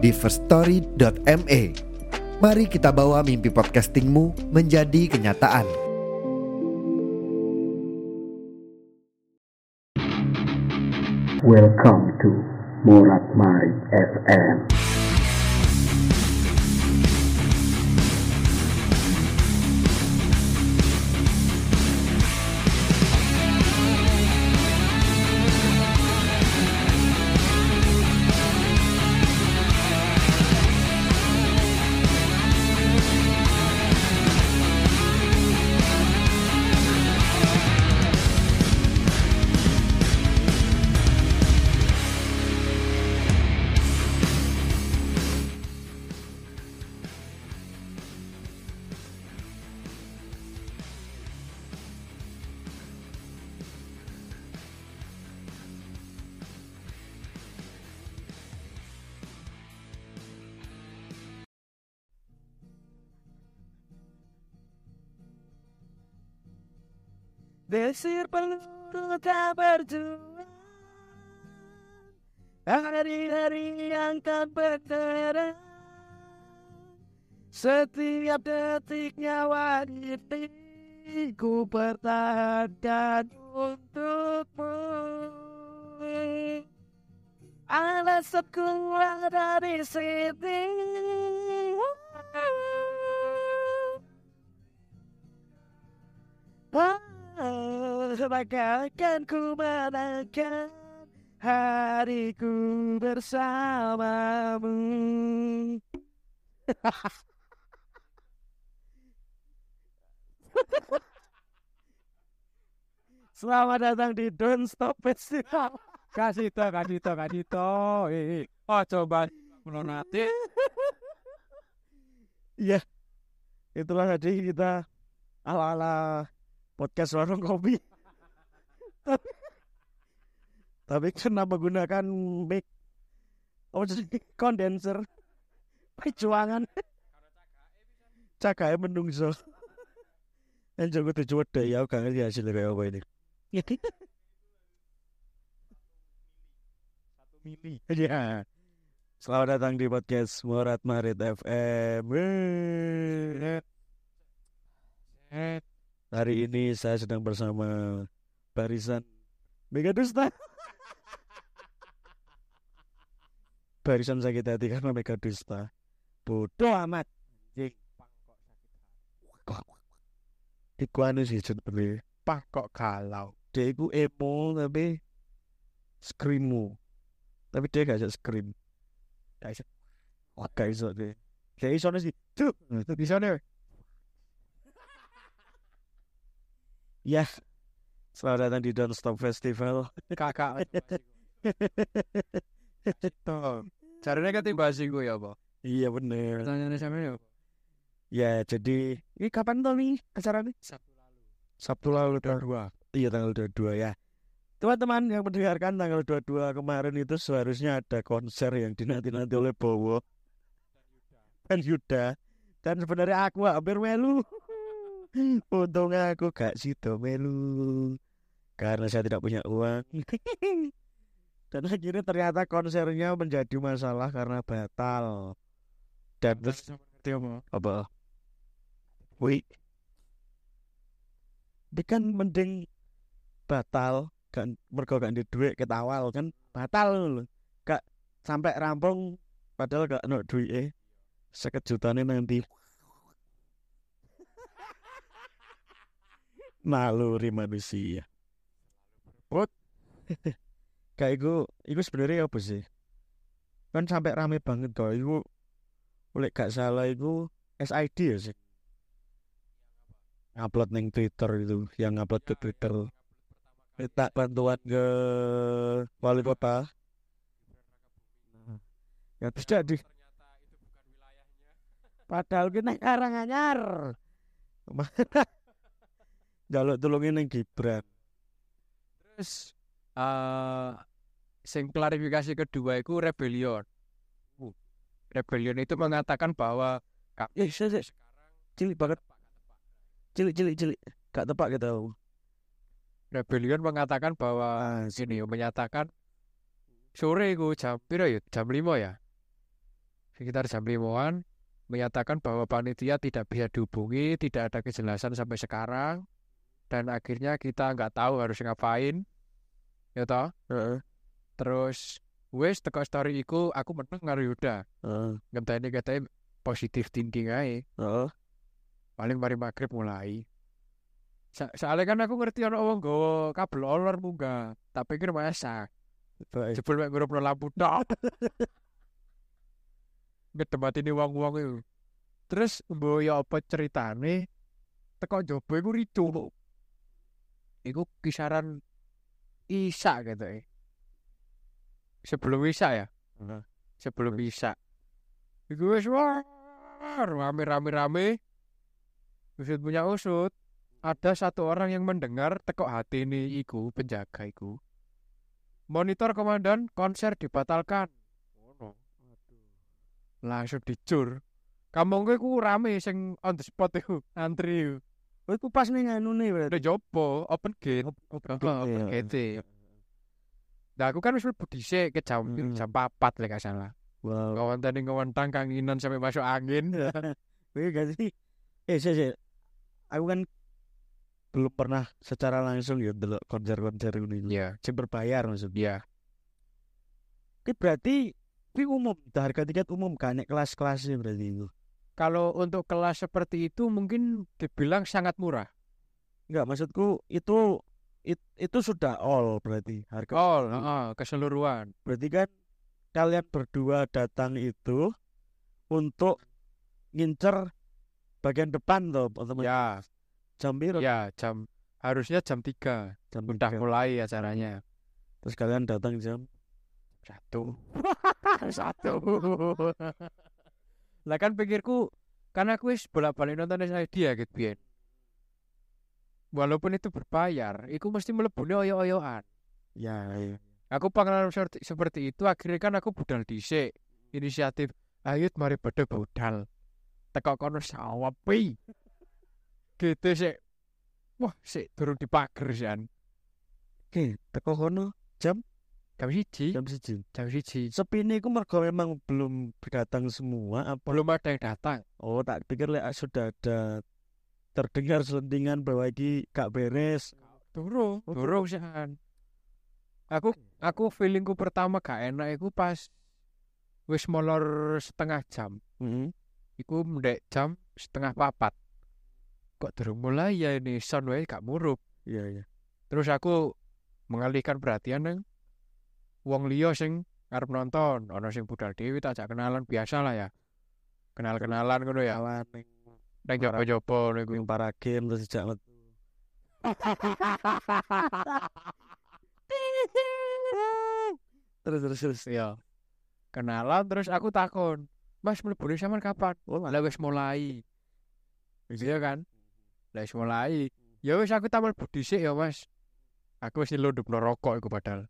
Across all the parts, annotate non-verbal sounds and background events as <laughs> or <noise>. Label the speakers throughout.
Speaker 1: di firststory.me. Mari kita bawa mimpi podcastingmu menjadi kenyataan.
Speaker 2: Welcome to Marit FM.
Speaker 3: Desir peluru tak berjuang. Hari-hari yang tak berterang. Setiap detik nyawa ini Ku pertahankan untukmu. Alasan keluar dari sini Bagaikan ku menangkan hariku bersamamu. <laughs> Selamat datang di Don't Stop Festival.
Speaker 4: Kasih to, kasih to, kasih to. Oh coba melonati.
Speaker 3: Iya, itulah tadi kita ala-ala podcast warung kopi. Tapi, karena menggunakan mic? Oh jadi kondenser perjuangan. Cakae menungso yang jago tujuh wedek ya gak ngerti hasilnya kayak apa ini.
Speaker 4: Satu mili.
Speaker 3: ya selamat datang di podcast Morat Marit FM hari ini saya sedang bersama barisan. Mega Dusta barisan sakit hati karena Mega Dusta bodoh amat. Iku anu sih sebenernya
Speaker 4: Pak kok galau.
Speaker 3: dia iku emo tapi screamo tapi dia gak bisa scream. Gak bisa wah gak bisa deh gak bisa sih. Tuh itu bisa nih. Ya selamat datang di Don't Stop Festival
Speaker 4: Kakak. Tuh. Caranya tiba sih gue ya, Pak.
Speaker 3: iya bener
Speaker 4: Pertanyaannya sama ya.
Speaker 3: ya jadi ini kapan tuh nih acaranya
Speaker 4: Sabtu lalu.
Speaker 3: Sabtu lalu tanggal
Speaker 4: Dua.
Speaker 3: Iya tanggal 22 ya. Teman-teman yang mendengarkan tanggal 22 kemarin itu seharusnya ada konser yang dinanti-nanti oleh Bowo dan Yuda. Dan sebenarnya aku hampir melu. <laughs> Untungnya aku gak sido melu. Karena saya tidak punya uang. <laughs> dan akhirnya ternyata konsernya menjadi masalah karena batal. Dan terus
Speaker 4: apa?
Speaker 3: Wih. Dia kan mending batal kan mergo gak di duit kita awal kan batal lho. Gak sampai rampung padahal gak ono duit eh. Sekejutane nanti. <laughs> Naluri manusia. Put. Kayak iku, iku sebenarnya apa sih? Kan sampai rame banget kok. Iku oleh gak salah iku SID ya sih. Upload neng Twitter itu, yang upload ke Twitter. minta bantuan ke wali kota ya tidak di Padahal kita Karanganyar. <laughs> Jaluk tulungin yang Gibran.
Speaker 4: Terus eh sing klarifikasi kedua itu rebellion. Uh, Rebellion itu mengatakan bahwa
Speaker 3: Ya, sih, sih. Cilik banget. Cilik, cilik, cilik. Gak tepak gitu.
Speaker 4: Rebellion mengatakan bahwa
Speaker 3: Ah,
Speaker 4: ini menyatakan sore itu jam piro ya? Jam 5 ya. Sekitar jam 5-an menyatakan bahwa panitia tidak bisa dihubungi, tidak ada kejelasan sampai sekarang dan akhirnya kita nggak tahu harus ngapain. Ya toh?
Speaker 3: Heeh.
Speaker 4: Terus wes teko story iku aku meneng karo Yuda.
Speaker 3: Heeh.
Speaker 4: Ngenteni katanya positif thinking ae.
Speaker 3: Heeh.
Speaker 4: Paling mari maghrib mulai. Sa soalnya kan aku ngerti ana wong nggawa kabel olor munggah. Tak pikir masak. Jebul mek ngurupno lampu tok. <laughs> Ngedematini wong-wong iku. Terus mbok ya apa ceritane teko jobo iku ricu. Iku kisaran Isa gitu eh. Sebelum Isa ya?
Speaker 3: Heeh.
Speaker 4: Sebelum Isa. Iku wis war rame-rame-rame. Usut punya usut. Ada satu orang yang mendengar tekok hati ini iku penjaga iku. Monitor komandan konser dibatalkan. Langsung dicur. Kampung gue ku rame sing on the spot iku, antri iku.
Speaker 3: Oh, itu pas nih nganu nih berarti.
Speaker 4: Udah jopo, open gate.
Speaker 3: Open
Speaker 4: Heeh, open gate. Nah, aku kan wis mlebu dhisik ke jam
Speaker 3: Hmm.
Speaker 4: jam 4 lek gak salah.
Speaker 3: Wow.
Speaker 4: Ngawanteni ngawentang kanginan sampai masuk angin. <laughs>
Speaker 3: Iya gak sih? Eh, sih, sih. Aku kan belum pernah secara langsung ya delok konser-konser ini.
Speaker 4: Iya,
Speaker 3: Sing berbayar maksudnya.
Speaker 4: iya.
Speaker 3: Itu berarti ini umum, harga tiket umum kan kelas-kelasnya berarti itu.
Speaker 4: Kalau untuk kelas seperti itu mungkin dibilang sangat murah.
Speaker 3: Enggak, maksudku itu it- itu sudah all berarti harga.
Speaker 4: All, heeh, keseluruhan.
Speaker 3: Berarti kan kalian berdua datang itu untuk ngincer bagian depan toh, otomatis
Speaker 4: Ya,
Speaker 3: jam piro?
Speaker 4: ya jam harusnya jam 3
Speaker 3: jam
Speaker 4: udah
Speaker 3: tiga.
Speaker 4: mulai acaranya.
Speaker 3: Terus kalian datang jam
Speaker 4: Satu. <laughs> Satu. <laughs> lah kan pikirku karena aku wis bolak-balik nonton ya gitu biyen. Walaupun itu berbayar, itu mesti melebuni oyo-oyoan.
Speaker 3: ya, ya.
Speaker 4: Aku pengalaman seperti, seperti itu akhirnya kan aku budal dhisik. Inisiatif, ayo mari pada budal. Teko kono sawapi. Gitu sih. Wah, sik durung dipager sian.
Speaker 3: Oke, teko kono
Speaker 4: Jam siji,
Speaker 3: jam siji.
Speaker 4: jam siji.
Speaker 3: Sepi ini aku mergo memang belum datang semua apa?
Speaker 4: Belum ada yang datang.
Speaker 3: Oh, tak pikir lek sudah ada terdengar selentingan bahwa ini gak beres.
Speaker 4: Durung,
Speaker 3: Oh,
Speaker 4: durung sian. Aku aku feelingku pertama gak enak iku pas wis molor setengah jam.
Speaker 3: Heeh.
Speaker 4: Iku mendek jam setengah papat. Kok durung mulai ya ini sound gak murup.
Speaker 3: Iya, iya.
Speaker 4: Terus aku mengalihkan perhatian nang wong liya sing arep nonton, ana sing budal dhewe tak ajak kenalan biasa lah ya. Kenal-kenalan ngono ya.
Speaker 3: Kawan ning
Speaker 4: Nang jopo-jopo niku.
Speaker 3: ning para game terus sejak metu. <laughs> terus terus terus.
Speaker 4: Ya. Kenalan terus aku takon, "Mas mlebune sampean kapan?"
Speaker 3: Oh,
Speaker 4: Lah wis mulai. Iya kan? Lah wis mulai. Ya wis aku tampil dhisik ya, Mas. Aku wis nyelundupno rokok iku padahal.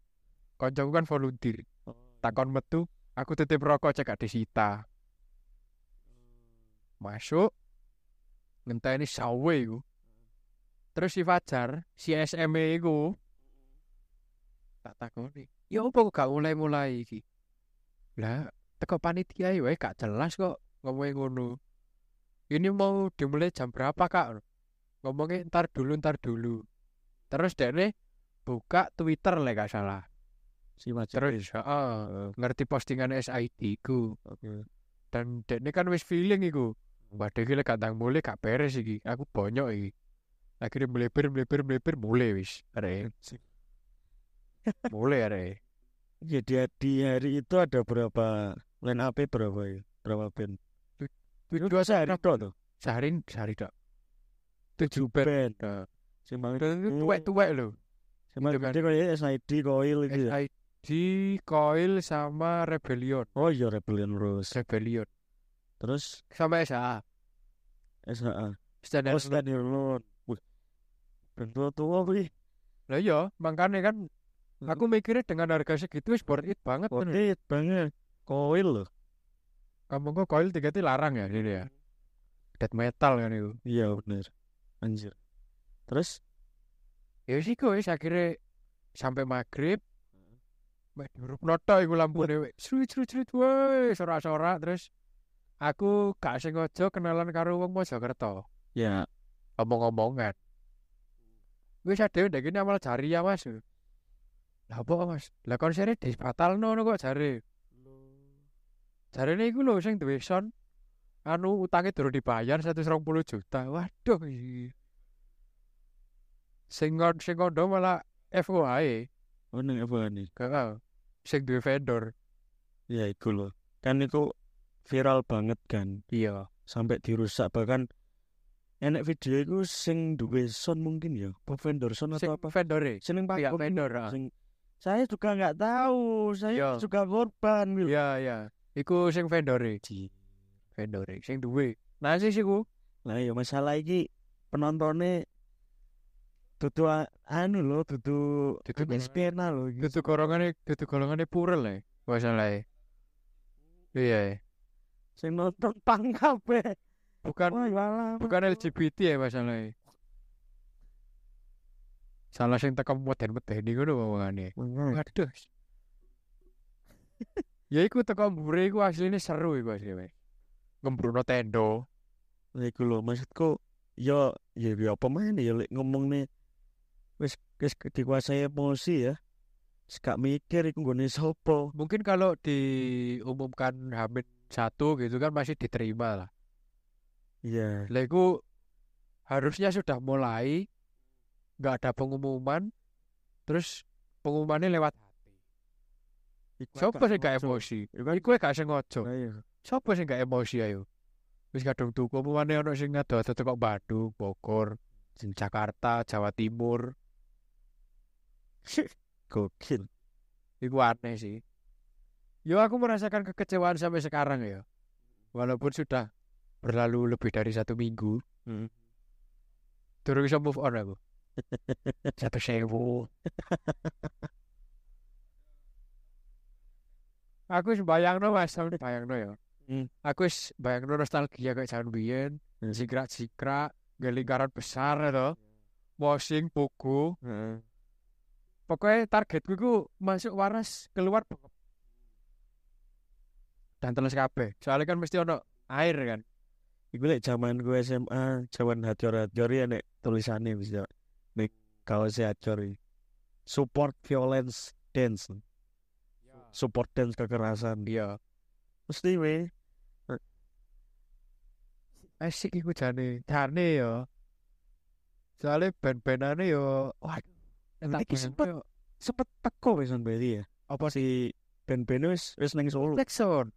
Speaker 4: Koncoku kan volunteer. Takon metu, aku titip rokok cek disita. Masuk. Ngenteni sawe iku. Terus si Fajar, si SME iku tak takoni. Ya apa kok gak mulai-mulai iki? Lah, teko panitia wae gak jelas kok ngomongin ngono. Ini mau dimulai jam berapa kak? Ngomongnya ntar dulu ntar dulu. Terus dene buka Twitter lah gak salah.
Speaker 3: Si Majid.
Speaker 4: Terus heeh, ngerti postingan SID ku.
Speaker 3: Oke.
Speaker 4: Dan dene kan wis feeling iku. Iki lek gak ndang mulai gak beres iki. Aku bonyok iki. Akhirnya melipir melipir melipir mulai wis. Arek <laughs> mulai arek.
Speaker 3: Jadi di hari itu ada berapa line up berapa ya? Berapa band?
Speaker 4: Dua
Speaker 3: sehari tok tuh.
Speaker 4: sehari sehari tok. Tujuh band.
Speaker 3: Band.
Speaker 4: Nah,
Speaker 3: Sing bang
Speaker 4: Dan itu tuwek-tuwek lho.
Speaker 3: Sing bang
Speaker 4: itu kan.
Speaker 3: gede kayak SID Coil gitu ya.
Speaker 4: SID, Coil sama Rebellion.
Speaker 3: Oh iya Rebellion Rose.
Speaker 4: Rebellion.
Speaker 3: Terus
Speaker 4: sama SHA.
Speaker 3: SHA.
Speaker 4: Standar.
Speaker 3: Oh, standard loan. Wih. Ben tua-tua wih.
Speaker 4: Lah iya, makanya kan aku mikirnya dengan harga segitu wis worth it banget
Speaker 3: Worth it banget. Koil loh.
Speaker 4: Kamu kok koil tiga larang ya ini ya. Death metal kan itu.
Speaker 3: Iya bener. Anjir. Terus
Speaker 4: Ya sih kok wis akhirnya sampai maghrib. Mek diurup noto iku lampune. <laughs> Srut srut srut woi, sorak-sorak terus aku gak sengaja kenalan karo wong Mojokerto.
Speaker 3: ya
Speaker 4: Omong-omongan. Wis ada ndek kene amal jari ya Mas. Lah apa Mas? Lah konsernya dibatalno ngono kok jare. Jarene iku lho sing duwe son anu utangnya durung dibayar 120 juta. Waduh. iki. Sing ngon- sing kondo malah FOA
Speaker 3: Oh ning apa nih?
Speaker 4: Heeh. Sing duwe vendor.
Speaker 3: Ya iku loh. Kan itu viral banget kan.
Speaker 4: Iya.
Speaker 3: Sampai dirusak bahkan enek video itu sing duwe sound mungkin ya. Apa vendor sound
Speaker 4: Sing
Speaker 3: atau apa?
Speaker 4: vendore.
Speaker 3: Seneng pak
Speaker 4: Pihak vendor.
Speaker 3: Sing saya juga nggak tahu. Saya
Speaker 4: Iya.
Speaker 3: juga korban. Wil.
Speaker 4: Iya, iya. Iku sing vendore. Vendore sing duwe. Nah sih iku.
Speaker 3: Nah ya masalah iki penontonnya dudu a- anu loh, dudu
Speaker 4: Dudu
Speaker 3: dudu skena loh. iki.
Speaker 4: Dudu dudu golongane purel ya. Masalah. Iya.
Speaker 3: Sing nonton pang kabeh.
Speaker 4: Bukan
Speaker 3: Wah, walah.
Speaker 4: bukan LGBT ya masalahnya. Salah sing teko meden-medeni ngono omongane.
Speaker 3: Makanya.
Speaker 4: Waduh. <laughs> ya iku teko mbure iku asline seru iku asline. Ngembrono tendo.
Speaker 3: Lah iku lho maksudku ya ya ya apa mana ya ngomong nih wis wis dikuasai emosi ya. Gak mikir iku nggone sapa.
Speaker 4: Mungkin kalau diumumkan Hamid satu gitu kan masih diterima lah.
Speaker 3: Iya.
Speaker 4: Iku harusnya sudah mulai nggak ada pengumuman terus pengumumannya lewat hati. Siapa sih gak emosi?
Speaker 3: Iku
Speaker 4: gak sengaja.
Speaker 3: Iya.
Speaker 4: Siapa sih gak emosi ayo? Wis kadung tuku pengumumane ono sing ngado-ado teko Bandung, Bogor, sing Jakarta, Jawa Timur. <laughs>
Speaker 3: Gokil.
Speaker 4: Iku aneh sih. Yo aku merasakan kekecewaan sampai sekarang ya. Walaupun sudah berlalu lebih dari satu minggu.
Speaker 3: Hmm.
Speaker 4: Durung bisa move on aku. <laughs> Satu sewu. aku wis bayangno Mas, sampe bayangno ya.
Speaker 3: Hmm.
Speaker 4: Aku wis bayangno nostalgia kayak zaman biyen,
Speaker 3: Hmm.
Speaker 4: sikrak-sikrak, gak lingkaran besar to. Washing pugu.
Speaker 3: Heeh.
Speaker 4: Pokoknya targetku ku masuk waras keluar. Dan teles kabeh. Soalnya kan mesti ono air kan.
Speaker 3: Iku lek zaman gue SMA, zaman hajor-hajor ya nek tulisannya bisa nek kaos hajor iki. Support violence dance. Support dance kekerasan.
Speaker 4: Iya.
Speaker 3: Mesti we.
Speaker 4: Asik iku jane. Jane ya. Soalnya band-bandane yo wah Tak
Speaker 3: iki sempet sempet teko wis Bali ya. Apa si band-band wis wis nang Solo.
Speaker 4: Jackson.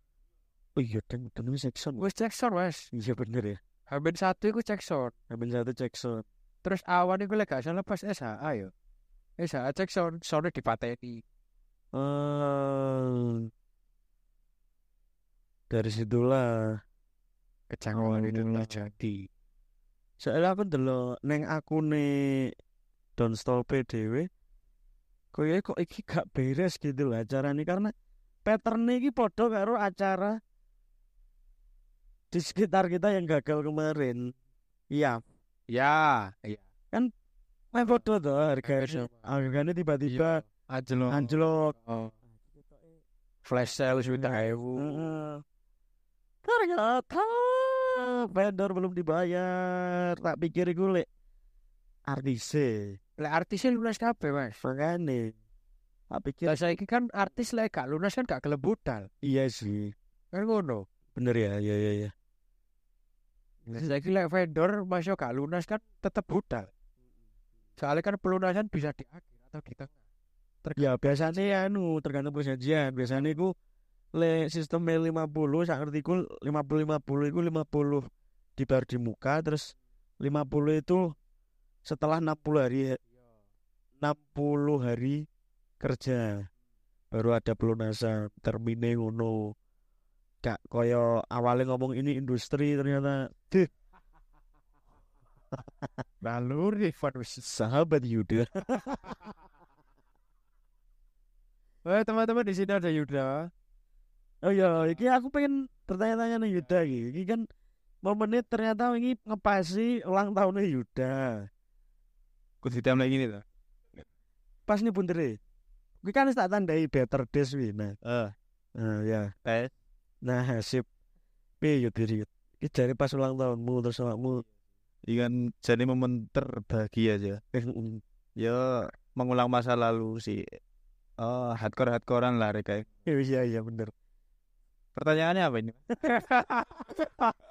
Speaker 3: Oh iya, dan dan wis Jackson.
Speaker 4: Wis Jackson wes.
Speaker 3: Iya bener ya.
Speaker 4: Hamin satu iku Jackson.
Speaker 3: Ambil satu Jackson.
Speaker 4: Terus awan iku lek gak salah pas SHA yo. SHA Jackson sone dipateni.
Speaker 3: Eh dari situlah
Speaker 4: Kecanggungan
Speaker 3: Oh,
Speaker 4: itu
Speaker 3: iya.
Speaker 4: lah jadi.
Speaker 3: soalnya aku ndelok neng akune Don Stolpe dhewe koyo kok iki gak beres gitu lah acaranya karena patternnya iki podo karo acara di sekitar kita yang gagal kemarin iya
Speaker 4: Ya, iya.
Speaker 3: meh podo tuh harga
Speaker 4: Hampir sama.
Speaker 3: harganya tiba-tiba
Speaker 4: Anjlok.
Speaker 3: anjlok
Speaker 4: Oh. Flash sale sudah ewu.
Speaker 3: Ternyata vendor belum dibayar tak pikir iku lek artise
Speaker 4: Lek artisnya lunas kabeh, Mas.
Speaker 3: makane tak pikir
Speaker 4: Lah saiki kan artis lek gak lunas kan gak gelem budal.
Speaker 3: iya sih
Speaker 4: Kan ngono.
Speaker 3: bener ya iya iya iya
Speaker 4: Saiki lek vendor masuk gak lunas kan tetep budal. Soalnya kan pelunasan bisa di akhir atau di tengah.
Speaker 3: ya biasanya ya anu tergantung perjanjian biasanya iku le sistemnya 50 sak ngertiku 50 50 iku 50 dibayar di muka terus 50 itu setelah 60 hari 60 hari kerja baru ada pelunasan termine ngono. Gak koyo awalnya ngomong ini industri ternyata deh <laughs>
Speaker 4: Lalu
Speaker 3: sahabat Yuda. <laughs>
Speaker 4: Eh teman-teman di sini ada Yuda.
Speaker 3: oh iya iki aku pengen bertanya-tanya nih Yuda Iki. Kan momennya ternyata ini ngepasi ulang tahunnya Yuda
Speaker 5: Kudu lagi ini tuh.
Speaker 3: pas nih buntere Iki kan wis tak tandai better days wi nah
Speaker 5: Eh,
Speaker 3: nah ya
Speaker 5: tes.
Speaker 3: nah sip piye Yud diri Iki jare pas ulang tahunmu terus awakmu
Speaker 5: Ini kan jadi momen terbahagia aja. Ya mengulang masa lalu sih. Oh, hardcore hardcorean lah kayak.
Speaker 3: iya iya bener
Speaker 5: Pertanyaannya apa ini? <laughs>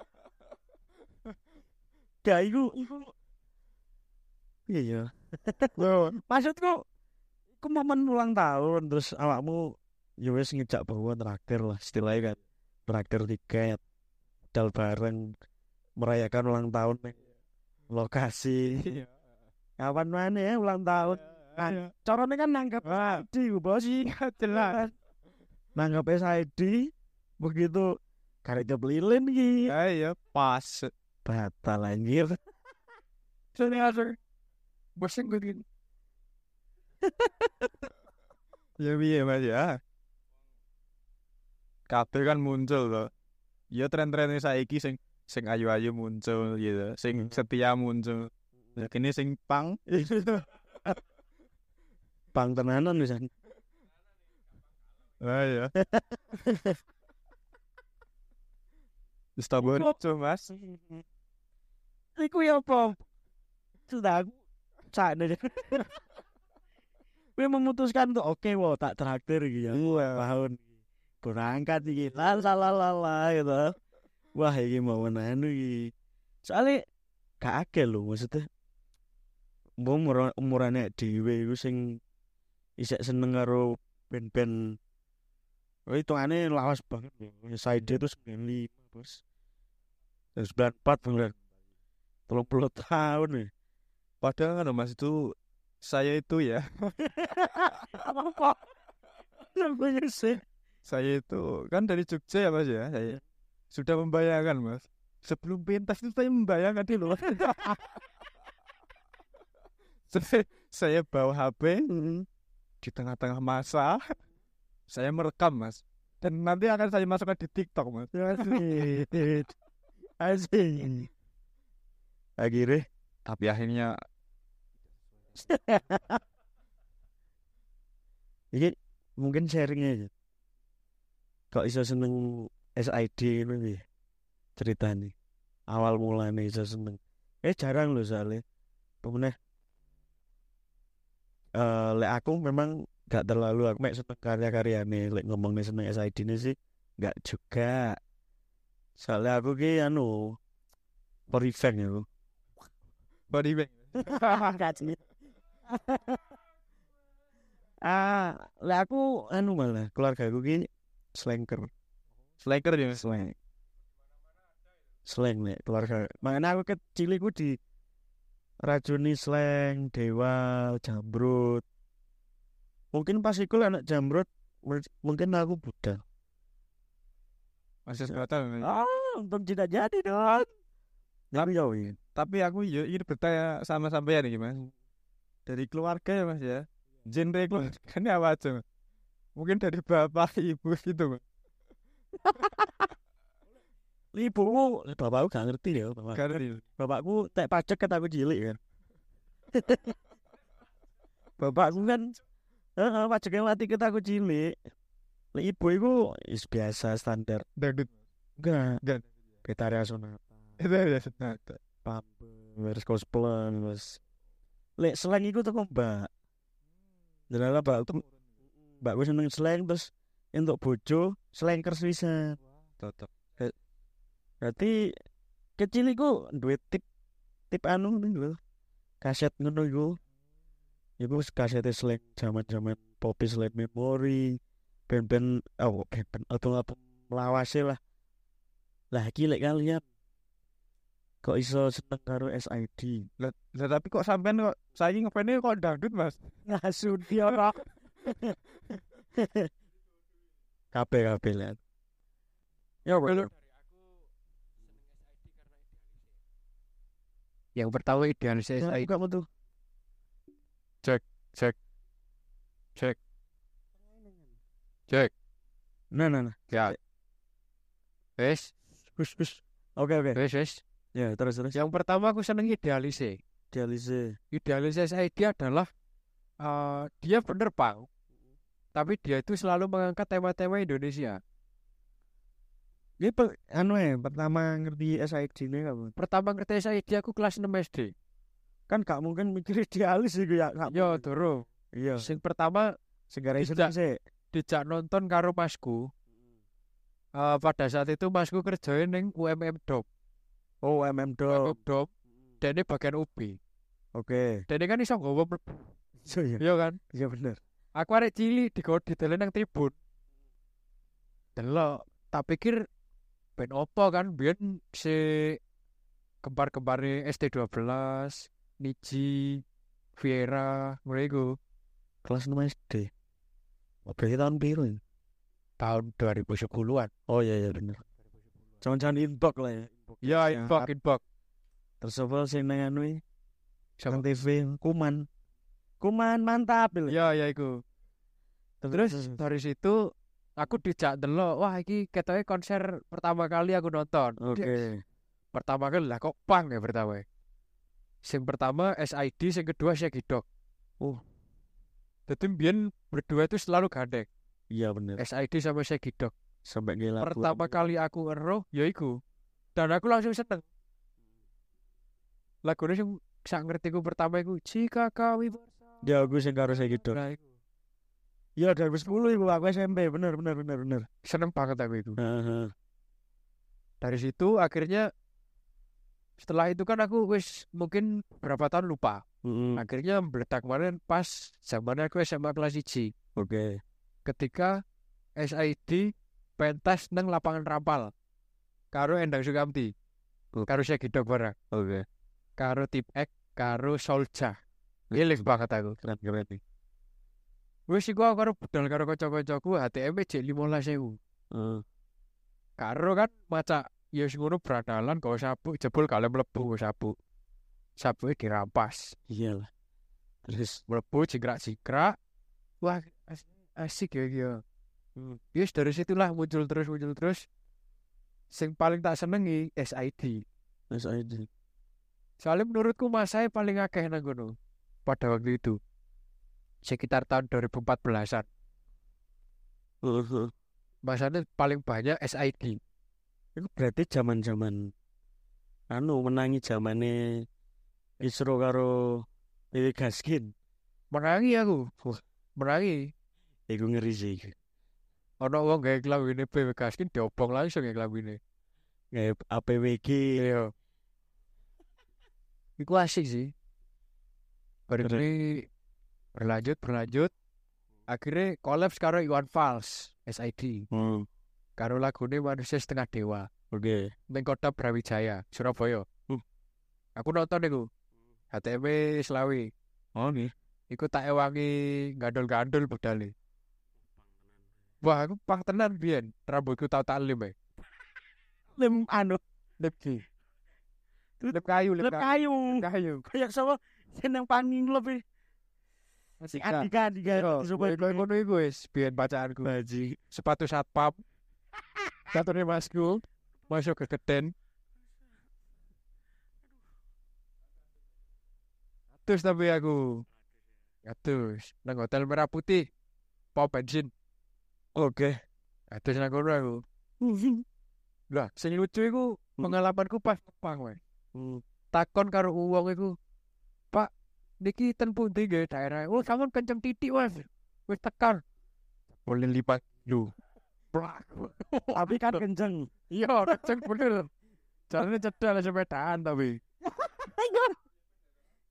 Speaker 3: Ya iku iku Iya ya. <laughs> Maksudku iku momen ulang tahun terus awakmu ya wis ngejak bawa traktir lah istilahnya kan. Traktir tiket dal bareng merayakan ulang tahun ning lokasi. Kapan mana ya ulang tahun? Kan carane kan nanggap SID bos jelas. Nanggap SID begitu karek lilin iki.
Speaker 5: Ayo pas.
Speaker 3: Batal anjir.
Speaker 4: Sini ada. Bosan gue gini.
Speaker 5: Ya piye Mas ya. Kabeh kan muncul loh. Ya tren-trennya saiki sing sing ayu-ayu muncul gitu, sing setia muncul. Ya kini sing pang <laughs>
Speaker 3: Bang tenanan bisa.
Speaker 5: Ah ya. Muncul Mas. <laughs> <laughs>
Speaker 3: Iku ya apa? Sudah cak. Gue memutuskan tuh oke wow tak traktir gitu ya. Tahun berangkat iki la la la la la gitu. Wah iki mau anu iki. Soalnya gak akeh lho maksudnya. Mbok umur umurane dhewe iku sing isek seneng karo band-band Oh hitungannya lawas banget loh. Side itu 95 bos. Dan 94 beneran. Tolong puluh tahun nih.
Speaker 5: Padahal kan Mas itu saya itu ya, <laughs>
Speaker 3: Apa?
Speaker 5: Saya itu kan dari Jogja ya Mas ya. Saya sudah membayangkan Mas. Sebelum pentas itu saya membayangkan di luar. <laughs> saya, saya bawa HP di tengah-tengah masa. Saya merekam Mas. Dan nanti akan saya masukkan di TikTok Mas.
Speaker 3: Asik. Asik. Akhirnya
Speaker 5: Tapi akhirnya <laughs>
Speaker 3: ini mungkin sharingnya aja. Kok iso seneng SID ini nih cerita nih. Awal mulanya iso seneng. Eh jarang loh soalnya. Pemenang. Eh lek aku memang gak terlalu aku mek seneng karya-karyane lek ngomongnya seneng SID ini sih gak juga. Soalnya aku ki anu event ya.
Speaker 5: body bag. <laughs> <laughs>
Speaker 3: Ah, lah aku anu malah keluarga aku ki slanker.
Speaker 5: Slacker ya.
Speaker 3: Slang. Slang nek keluarga. Makanya aku kecil iku di racuni slang, dewa, jambrut. Mungkin pas iku anak jambrut mungkin aku budal.
Speaker 5: Masih sebatal.
Speaker 3: Ah, untung tidak jadi dong. Tapi ya win.
Speaker 5: Tapi aku yo ingin bertanya sama sampean nih Mas. Dari keluarga ya Mas ya. Genre <laughs> keluarganya apa aja Mas? Mungkin dari bapak, ibu gitu Mas. <laughs>
Speaker 3: Ibumu, bapakku gak ngerti ya, bapak.
Speaker 5: Gak ngerti.
Speaker 3: Bapakku tek pajak kan aku cilik kan. <laughs> Bapakku kan heeh pajaknya mati kita aku cilik. Lek ibu iku is biasa standar.
Speaker 5: Dangdut.
Speaker 3: Enggak.
Speaker 5: Enggak.
Speaker 3: Betaria Sonata.
Speaker 5: Itu ya senata.
Speaker 3: Pampers cosplay wis. Lek slang iku teko Mbak. Jelala mbakku mbakku seneng slang terus entuk bojo slankers wisan.
Speaker 5: Tetep.
Speaker 3: Berarti kecil iku duwe tip tip anu lho. Kaset ngono iku. Iku kaset slang zaman-zaman Poppy Slide Memory, band-band oh band-band atau apa melawase lah. Lah iki lek kalian kok iso seneng karo SID?
Speaker 5: Lah lah, tapi kok sampean kok saya ngefans kok dangdut Mas?
Speaker 3: Ngasudi ora. Kabeh kabeh lihat. Ya apa?
Speaker 4: Kalau yang pertama idealis
Speaker 3: Ya,
Speaker 4: SID
Speaker 3: buka metu.
Speaker 4: cek cek cek
Speaker 3: Nah, nah, nah.
Speaker 4: ya wes
Speaker 3: Hus, hus. Oke, oke.
Speaker 4: wes wes
Speaker 3: Ya, terus terus.
Speaker 4: yang pertama aku seneng idealis
Speaker 3: Dialise.
Speaker 4: idealis SID adalah eh, dia bener pang tapi dia itu selalu mengangkat tema-tema Indonesia
Speaker 3: Ini anu ya, pertama ngerti SID ini kapan?
Speaker 4: pertama ngerti SID aku kelas 6 SD
Speaker 3: Kan gak mungkin mikir idealis sih ya.
Speaker 4: yo turu
Speaker 3: Iya.
Speaker 4: sing pertama
Speaker 3: Segara sih.
Speaker 4: dijak nonton karo masku Eh, pada saat itu masku kerjain neng UMM Dop
Speaker 3: Oh, MM.
Speaker 4: Dop dan ini bagian UB
Speaker 3: Oke.
Speaker 4: dan ini kan iso nggawa mlebu
Speaker 3: iya.
Speaker 4: iya kan
Speaker 3: Iya bener.
Speaker 4: aku arek cilik di ditelen nang tribun delok tak pikir ben opo kan biyen si kembar-kembare ST12 Niji Viera iku
Speaker 3: Kelas 6 SD. Oh, berarti tahun biru ya?
Speaker 4: tahun 2010-an
Speaker 3: Oh iya iya bener. Jangan-jangan inbox lah ya.
Speaker 4: ya
Speaker 3: Ya,
Speaker 4: inbox inbox
Speaker 3: Terus apa sih nang anu?
Speaker 4: Siapa?
Speaker 3: TV Kuman. Kuman mantap lho.
Speaker 4: ya ya iku Terus dari situ aku dijak delok, wah iki ketoke konser pertama kali aku nonton.
Speaker 3: Oke.
Speaker 4: Dia- Pertama kali lah kok pang ya pertama. Sing pertama SID, sing kedua Shaggy Dog.
Speaker 3: Oh.
Speaker 4: Jadi mbiyen berdua itu selalu gandeng.
Speaker 3: Iya bener.
Speaker 4: SID sama Shaggy Dog.
Speaker 3: Sampai gila.
Speaker 4: Pertama kali aku ngeroh ya iku. Dan aku langsung seneng. Lagunya sing sak ngerti ku pertama iku Jika kami bersama.
Speaker 3: Ya aku sing karo saya gitu.
Speaker 4: Nah, iku.
Speaker 3: Iya 2010 iku aku SMP. Bener bener bener bener.
Speaker 4: Seneng banget aku itu.
Speaker 3: Heeh.
Speaker 4: dari situ akhirnya setelah itu kan aku wis mungkin berapa tahun lupa
Speaker 3: Heeh.
Speaker 4: akhirnya meletak kemarin pas zaman aku SMA kelas 1
Speaker 3: Oke.
Speaker 4: ketika SID pentas nang lapangan rampal. Karo Endang Sukamti.
Speaker 3: Oke.
Speaker 4: karo Shaggy Dog bareng
Speaker 3: Oke.
Speaker 4: karo Tip X karo Solja Ilik banget aku.
Speaker 3: Keren keren nih.
Speaker 4: wis iku aku karo budal karo kanca-kancaku HTM jek 15.000
Speaker 3: Heeh.
Speaker 4: karo kan maca ya sing ngono brandalan kau sabuk jebul kalian mlebu kau sabuk. Sabuknya dirampas.
Speaker 3: Iya lah. Terus?
Speaker 4: Mlebu jingkrak-jingkrak. Wah as- asik ya ya
Speaker 3: Hmm.
Speaker 4: yes dari situlah muncul terus muncul terus sing paling tak senengi SID
Speaker 3: SID.
Speaker 4: soalnya menurutku masanya paling akeh nang pada waktu itu sekitar tahun 2014an
Speaker 3: Heeh.
Speaker 4: masanya paling banyak SID
Speaker 3: Itu berarti zaman-zaman anu menangi zamane Isro karo Dewi Gaskin.
Speaker 4: menangi aku menangi
Speaker 3: Iku ngeri sih.
Speaker 4: Ono wong gawe klambine PW Gaskin diobong langsung ya klambine
Speaker 3: Kayak APWG.
Speaker 4: Iya. Iku asik sih. Baru ini berlanjut berlanjut. Akhirnya collab karo Iwan Fals SID.
Speaker 3: Hmm.
Speaker 4: Karo lagune manusia setengah dewa.
Speaker 3: Oke.
Speaker 4: Neng kota Brawijaya, Surabaya.
Speaker 3: Hmm.
Speaker 4: Aku nonton iku. HTM Selawi.
Speaker 3: Oh nih.
Speaker 4: Iku tak ewangi gandul-gandul budale. Wah, aku pang tenan biyen. Rambutku tau tak lim eh.
Speaker 3: Lem anu
Speaker 4: Lip ki. Lip kayu, lip
Speaker 3: lep
Speaker 4: kayu.
Speaker 3: kayu.
Speaker 4: Kayu.
Speaker 3: Kayak sama seneng paning lebih.
Speaker 4: Asik
Speaker 3: Andika supaya
Speaker 4: kowe ngono iku wis biyen bacaanku.
Speaker 3: baji.
Speaker 4: Sepatu satpam. Katune masku masuk ke keten. Terus tapi aku Terus nang hotel merah putih pom bensin.
Speaker 3: Oke.
Speaker 4: Terus nang kono aku. <laughs> Lah, sing lucu iku
Speaker 3: Hmm.
Speaker 4: pengalamanku pas tepang wae.
Speaker 3: Hmm.
Speaker 4: Takon karo wong iku. Pak, niki ten pundi nggih daerah? Oh, sampean kenceng titik, Mas. Wis tekan. Boleh lipat lu. Brak.
Speaker 3: Tapi kan kenceng.
Speaker 4: Iya, kenceng bener. Jalannya cedal sepedaan tapi.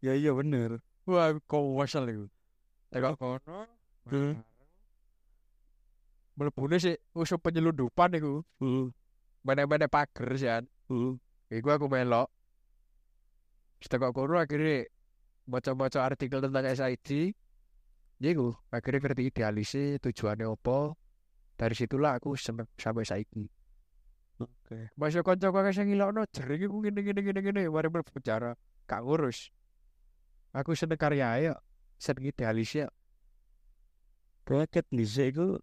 Speaker 3: Ya iya bener.
Speaker 4: Wah, kok wasal iku. Tekok kono. Melebune sih usup penyelundupan iku.
Speaker 3: Hmm.
Speaker 4: Mana-mana pager sih kan.
Speaker 3: Hmm.
Speaker 4: Iku aku melok. Setelah kono akhirnya baca-baca artikel tentang SID. Ya iku, akhirnya ngerti idealisnya tujuannya apa. Dari situlah aku seneng sampai saiki.
Speaker 3: Oke.
Speaker 4: Masih kanca kakek sing ngilokno jering iku ngene ngene ngene ngene mari berbicara gak ngurus. Aku seneng karya ya, seneng idealis ya.
Speaker 3: Bracket dhisik iku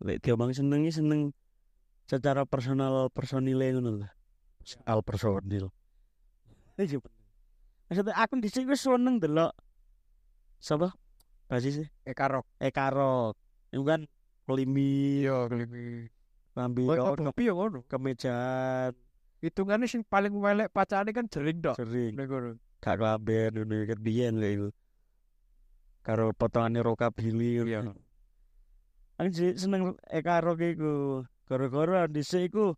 Speaker 3: lek diomong senengi seneng secara personal personile ngono lho. Soal personil. Iya bener. Maksudnya aku dhisik wis seneng delok sapa? Basis
Speaker 4: Eka Rock.
Speaker 3: Eka Rock. Itu kan kelimi
Speaker 4: Iya, klimi.
Speaker 3: ngambil
Speaker 4: Oh,
Speaker 3: oh,
Speaker 4: tapi ya ngono.
Speaker 3: kemejaan
Speaker 4: sing paling welek pacane kan jering Nek ngono.
Speaker 3: gak ngono ket biyen lho. Karo potongane rockabilly
Speaker 4: Iya.
Speaker 3: Aku seneng Eka Rock iku. Gara-gara dhisik iku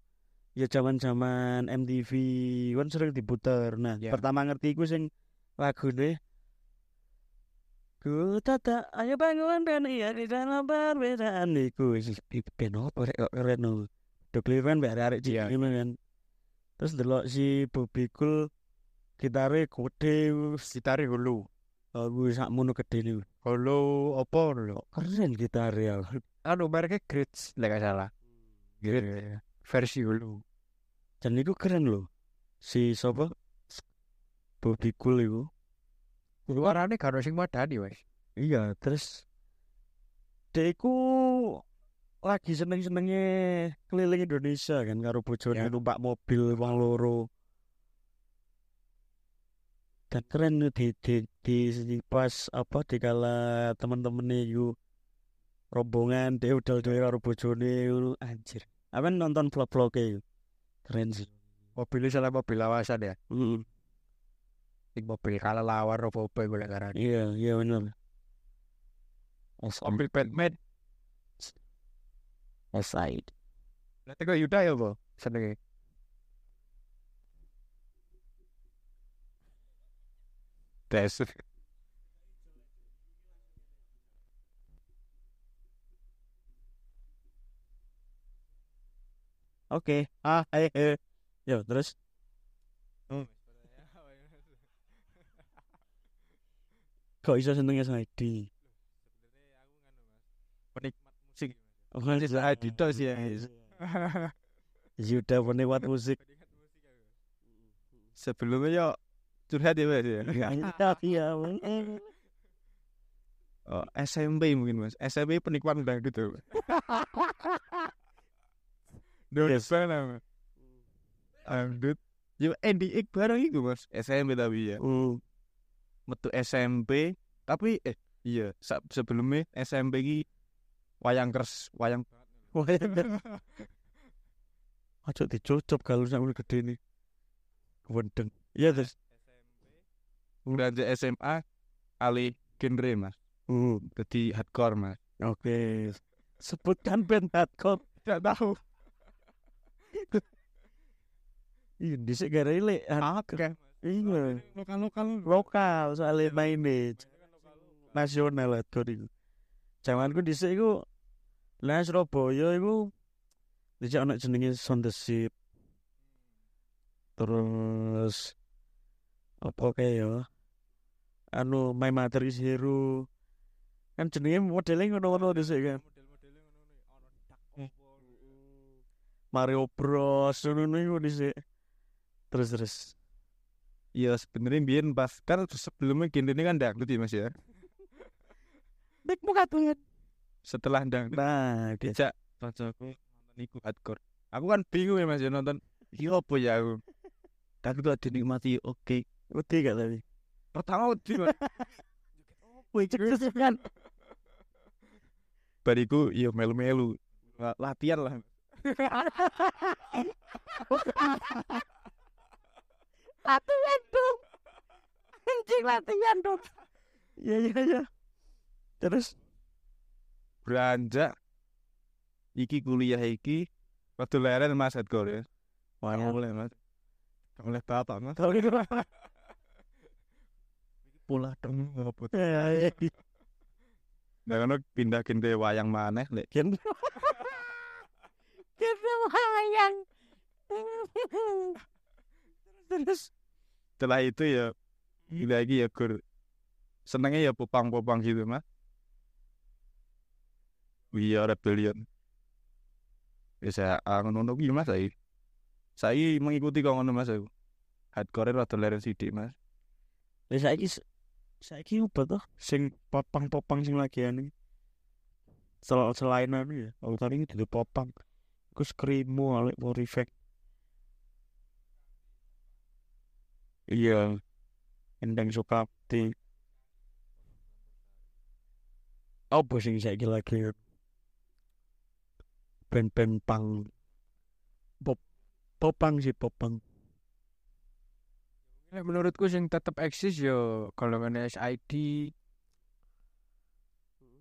Speaker 3: ya zaman-zaman MTV kan sering diputer. Nah,
Speaker 4: Iya.
Speaker 3: pertama ngerti iku sing lagune Ku tata, ayo bangun dan iya di dalam perbedaan iku ben opo rek kok keren lho. Dokle kan mbak arek cilik kan. Terus delok si Bobby Cool gitare gede
Speaker 4: Gitare hulu.
Speaker 3: aku sak mono gede niku.
Speaker 4: Hulu opo lho?
Speaker 3: Keren gitare ya.
Speaker 4: Anu mereknya Grits, lek gak salah. Gitu. Versi hulu.
Speaker 3: Dan itu keren loh. Si sapa? Bobby Cool iku.
Speaker 4: Suarane gak sing madani wes.
Speaker 3: Iya, terus dia iku lagi seneng-senengnya keliling Indonesia kan karo bojone
Speaker 4: Ya.
Speaker 3: numpak mobil wong loro. Dan keren di, di, di, di pas apa di kala temen-temennya iku rombongan dia udah udah karo bojone anjir. Apa nonton vlog-vlog iku. Keren sih.
Speaker 4: Mobilnya salah mobil lawasan ya.
Speaker 3: Mm,
Speaker 4: Sing mobil kalah lawar opo opo golek karane.
Speaker 3: Iya, iya bener.
Speaker 4: Mobil Batman.
Speaker 3: Aside.
Speaker 4: Nanti kok Yuda ya, Bo? Senenge. Tes.
Speaker 3: Oke. Ah, eh, eh. Yo, terus kok iso seneng SID?
Speaker 4: Penikmat musik.
Speaker 3: Oh, SID
Speaker 5: tok sih ya.
Speaker 3: Yuda penikmat musik.
Speaker 5: Sebelumnya yo curhat ya Mas ya.
Speaker 3: Iya,
Speaker 5: Oh, SMP mungkin Mas. SMP penikmat dangdut tuh. <laughs>
Speaker 3: Yes.
Speaker 5: Dangdut banget Mas. Dangdut. Yo NDX bareng iku Mas. SMP tapi ya.
Speaker 3: Hmm.
Speaker 5: Metu SMP tapi eh iya sa- sebelumnya SMP ki wayang kers wayang
Speaker 3: Aja dicucup kalau sampe gede nih. Wendeng. Iya, terus.
Speaker 5: beranjak SMA alih genre Mas.
Speaker 3: Hmm.
Speaker 5: Jadi hardcore Mas.
Speaker 3: Oke. Sebutkan band hardcore.
Speaker 5: Tidak tahu.
Speaker 3: Iya, dhisik gara ile.
Speaker 5: Oke.
Speaker 3: Iya.
Speaker 5: Lokal-lokal.
Speaker 3: Lokal soalnya mainnya nasional hardcore itu. Zamanku dhisik iku lah Surabaya iku dhisik ana jenenge Ship. Terus apa kayak ya? Anu My Mother is Hero. Kan jenenge modelnya ngono-ngono dhisik kan Mario Bros ngono iku dhisik terus terus
Speaker 5: Iya sebenarnya biyen pas kan sebelumnya genre ini kan dangdut ya Mas ya. <laughs>
Speaker 3: Nek muka tuh
Speaker 5: Setelah dangdut
Speaker 3: nah
Speaker 5: dijak koncoku nonton iku hardcore. Aku kan bingung ya Mas ya nonton. Iya apa ya aku. Tapi kok dinikmati oke.
Speaker 3: Wedi gak tapi
Speaker 5: Pertama wedi Mas.
Speaker 3: Wih, cek kan.
Speaker 5: Bariku iya melu-melu. La- Latihan lah.
Speaker 3: Latihan dong. Anjing latihan dong. Iya, iya, iya. Terus,
Speaker 5: Beranjak iki kuliah iki Waktu leren Mas hardcore ya.
Speaker 3: wah,
Speaker 5: Gak boleh Mas. Gak boleh bapak Mas.
Speaker 3: Kalau gitu,
Speaker 5: Pula dong ngopot.
Speaker 3: ya, ya, ya.
Speaker 5: Nah kan pindah genre wayang maneh lek
Speaker 3: Wayang. Terus,
Speaker 5: setelah itu ya lagi ya gur senengnya ya popang-popang gitu mas iya rebellion bisa ah ngono kuwi mas lagi Saya mengikuti kok ngono Mas aku. Hardcore rada leren sithik Mas.
Speaker 3: Lah saiki s- saiki obat toh sing popang-popang sing lagi anu. Sel selain anu ya, aku tadi duduk popang. Iku skrimo alek Morifek. Iya. Endang Sukapti. Apa sing saiki lagi? Band-band pang. Pop popang sih popang.
Speaker 4: Menurutku sing tetep eksis yo golongan SID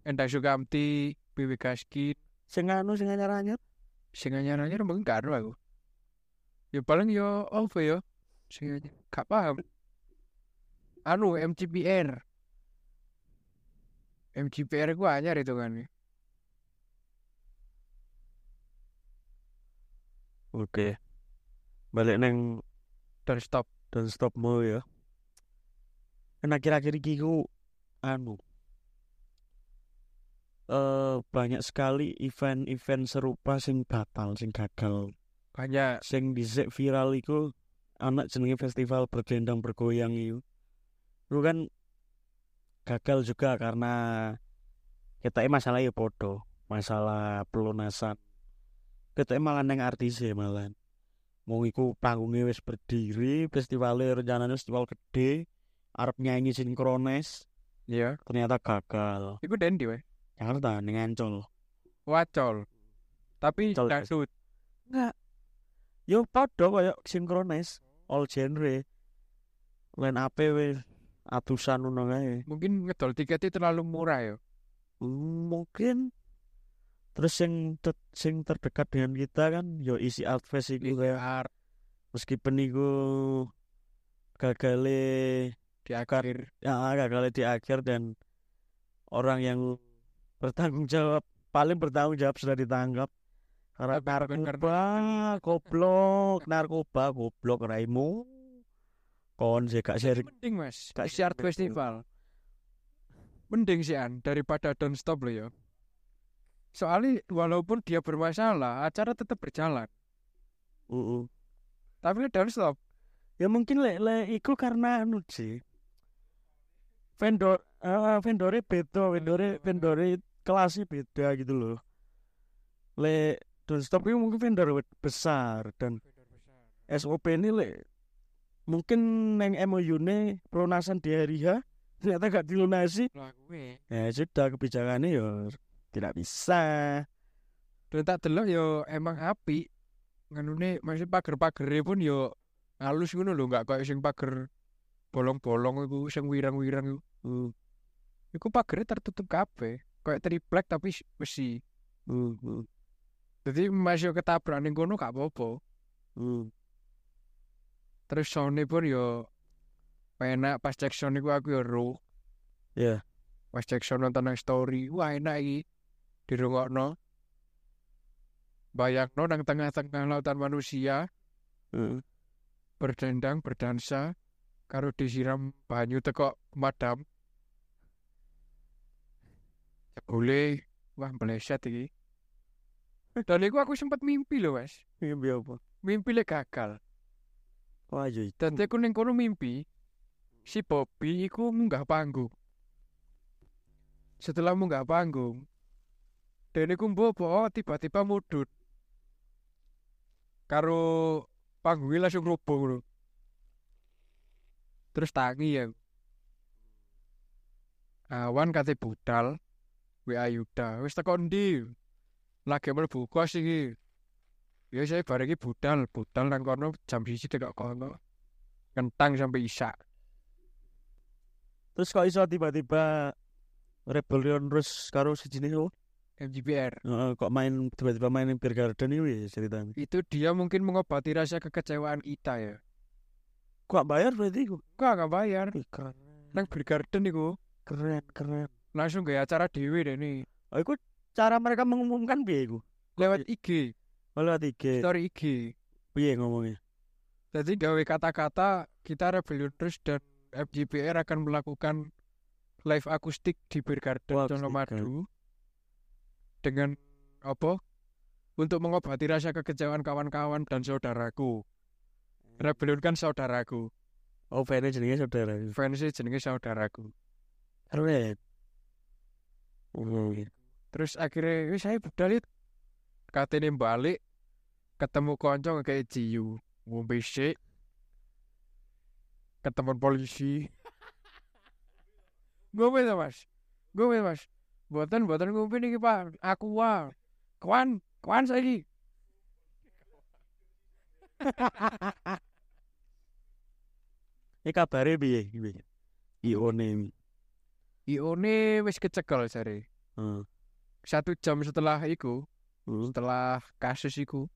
Speaker 4: Endang Sukamti, Bibi Gaskin,
Speaker 3: Sing anu sing anyar-anyar.
Speaker 4: Sing anyar-anyar mungkin gak ero aku. Ya paling yo apa yo? Sing anyar. Gak paham. Anu MCPR. MCPR ku anyar itu kan.
Speaker 3: Oke. Balik neng
Speaker 4: Dan stop.
Speaker 3: dan stop mau ya. Kan akhir-akhir iki ku anu eh banyak sekali event-event serupa sing batal, sing gagal.
Speaker 4: Banyak
Speaker 3: Sing dhisik viral iku anak jenenge festival bergelendang bergoyang itu. Itu kan gagal juga karena kita masalah ya podo, masalah pelunasan. Kita malah neng artis ya malah. Mau iku panggungnya wis berdiri, festivalnya rencananya festival gede, arep nyanyi sinkronis,
Speaker 4: ya.
Speaker 3: ternyata gagal.
Speaker 4: Iku dendi wae.
Speaker 3: Jakarta ning Ancol.
Speaker 4: Wacol. Tapi
Speaker 3: Col.
Speaker 4: dangdut.
Speaker 3: Enggak. Yo padha koyo sinkronis, all genre. Line AP wis atusan ngono kae.
Speaker 4: Mungkin ngedol tiketnya terlalu murah ya.
Speaker 3: Mungkin terus yang ter- sing terdekat dengan kita kan yo isi art fest iku kayak meskipun iku gagale
Speaker 4: di akhir.
Speaker 3: ya gagale di akhir dan orang yang bertanggung jawab paling bertanggung jawab sudah ditangkap karena
Speaker 4: Tapi <laughs>
Speaker 3: narkoba goblok narkoba goblok raimu kon sih gak sharing
Speaker 4: Mending mas.
Speaker 3: Gak betul.
Speaker 4: festival. Mending sih an daripada don't stop lo ya. Soalnya walaupun dia bermasalah, acara tetap berjalan.
Speaker 3: Uh-uh.
Speaker 4: Tapi nek don't stop,
Speaker 3: ya mungkin le le iku karena anu sih vendor eh vendore beda vendore vendore kelasnya beda gitu loh le don't stop itu mungkin vendor besar dan SOP ini le mungkin neng MOU ne pelunasan di hari H ternyata gak dilunasi ya sudah kebijakannya ya tidak bisa
Speaker 4: Dan tak delok yo emang api. Nganune masih pager-pagere pun yo halus ngono lho, enggak kayak sing pager bolong-bolong iku sing wirang-wirang iku.
Speaker 3: uh,
Speaker 4: Iku pagere tertutup kabeh. Kayak triplek tapi besi.
Speaker 3: uh, uh,
Speaker 4: Jadi masih ketabrak ning kono gak apa-apa.
Speaker 3: uh.
Speaker 4: Terus sound pun yo enak pas cek sound aku yo ro.
Speaker 3: ya
Speaker 4: Pas cek sound nonton story, wah enak iki. Dirungokno. Bayangno nang tengah-tengah lautan manusia
Speaker 3: uh.
Speaker 4: berdendang berdansa karo disiram banyu teko madam. Boleh, wah meleset iki. Dan iku aku sempat mimpi loh, Mas.
Speaker 3: biar apa
Speaker 4: Mimpi lek gagal.
Speaker 3: wah itu
Speaker 4: Dadi aku ning kono mimpi si Bobby iku munggah panggung. Setelah munggah panggung, dene ku mbobo oh, tiba-tiba mudut. Karo panggungnya langsung roboh ngono. Terus tangi ya. Awan kate budal, WA Yuda, wis teko ndi? Lagi mlebu kos iki. Ya saya bareng iki budal, budal nang kono jam siji tekok kono. Kentang sampai isak.
Speaker 3: terus kok iso tiba-tiba rebellion terus karo sejenis oh
Speaker 4: MGPR.
Speaker 3: Heeh, kok main tiba-tiba main Beer Garden itu ya ceritanya.
Speaker 4: Itu dia mungkin mengobati rasa kekecewaan kita ya.
Speaker 3: Kok bayar berarti?
Speaker 4: Kok gak bayar?
Speaker 3: Keren,
Speaker 4: Nang Beer Garden iku
Speaker 3: keren, keren.
Speaker 4: Langsung gaya acara dewe deh nih.
Speaker 3: Oh, iku cara mereka mengumumkan piye iku?
Speaker 4: Lewat IG,
Speaker 3: Oh, lewat IG.
Speaker 4: story IG.
Speaker 3: Piye ngomongnya?
Speaker 4: Jadi gawe kata-kata kita Rebellion terus dan FGPR akan melakukan live akustik di Beer Garden
Speaker 3: Wah,
Speaker 4: Colomadu dengan apa? Untuk mengobati rasa kekecewaan kawan-kawan dan saudaraku. Rebellion kan saudaraku.
Speaker 3: Oh, fansnya jenenge saudara.
Speaker 4: Fansnya jenenge saudaraku.
Speaker 3: Keren. Hmm.
Speaker 4: Terus akhirnya wis saya budal. Katene balik ketemu konco kayak Jiu. Ngombe sik. Ketemu polisi. <laughs> Ngombe to, Mas. Ngombe, Mas. Mboten mboten ngombe niki, Pak. Aku wae. Kawan, kawan saiki. <laughs>
Speaker 3: Ini kabare piye iki? IO-ne.
Speaker 4: Ione wis kecekel jare.
Speaker 3: Heeh.
Speaker 4: Satu jam setelah iku,
Speaker 3: Hmm.
Speaker 4: setelah kasus iku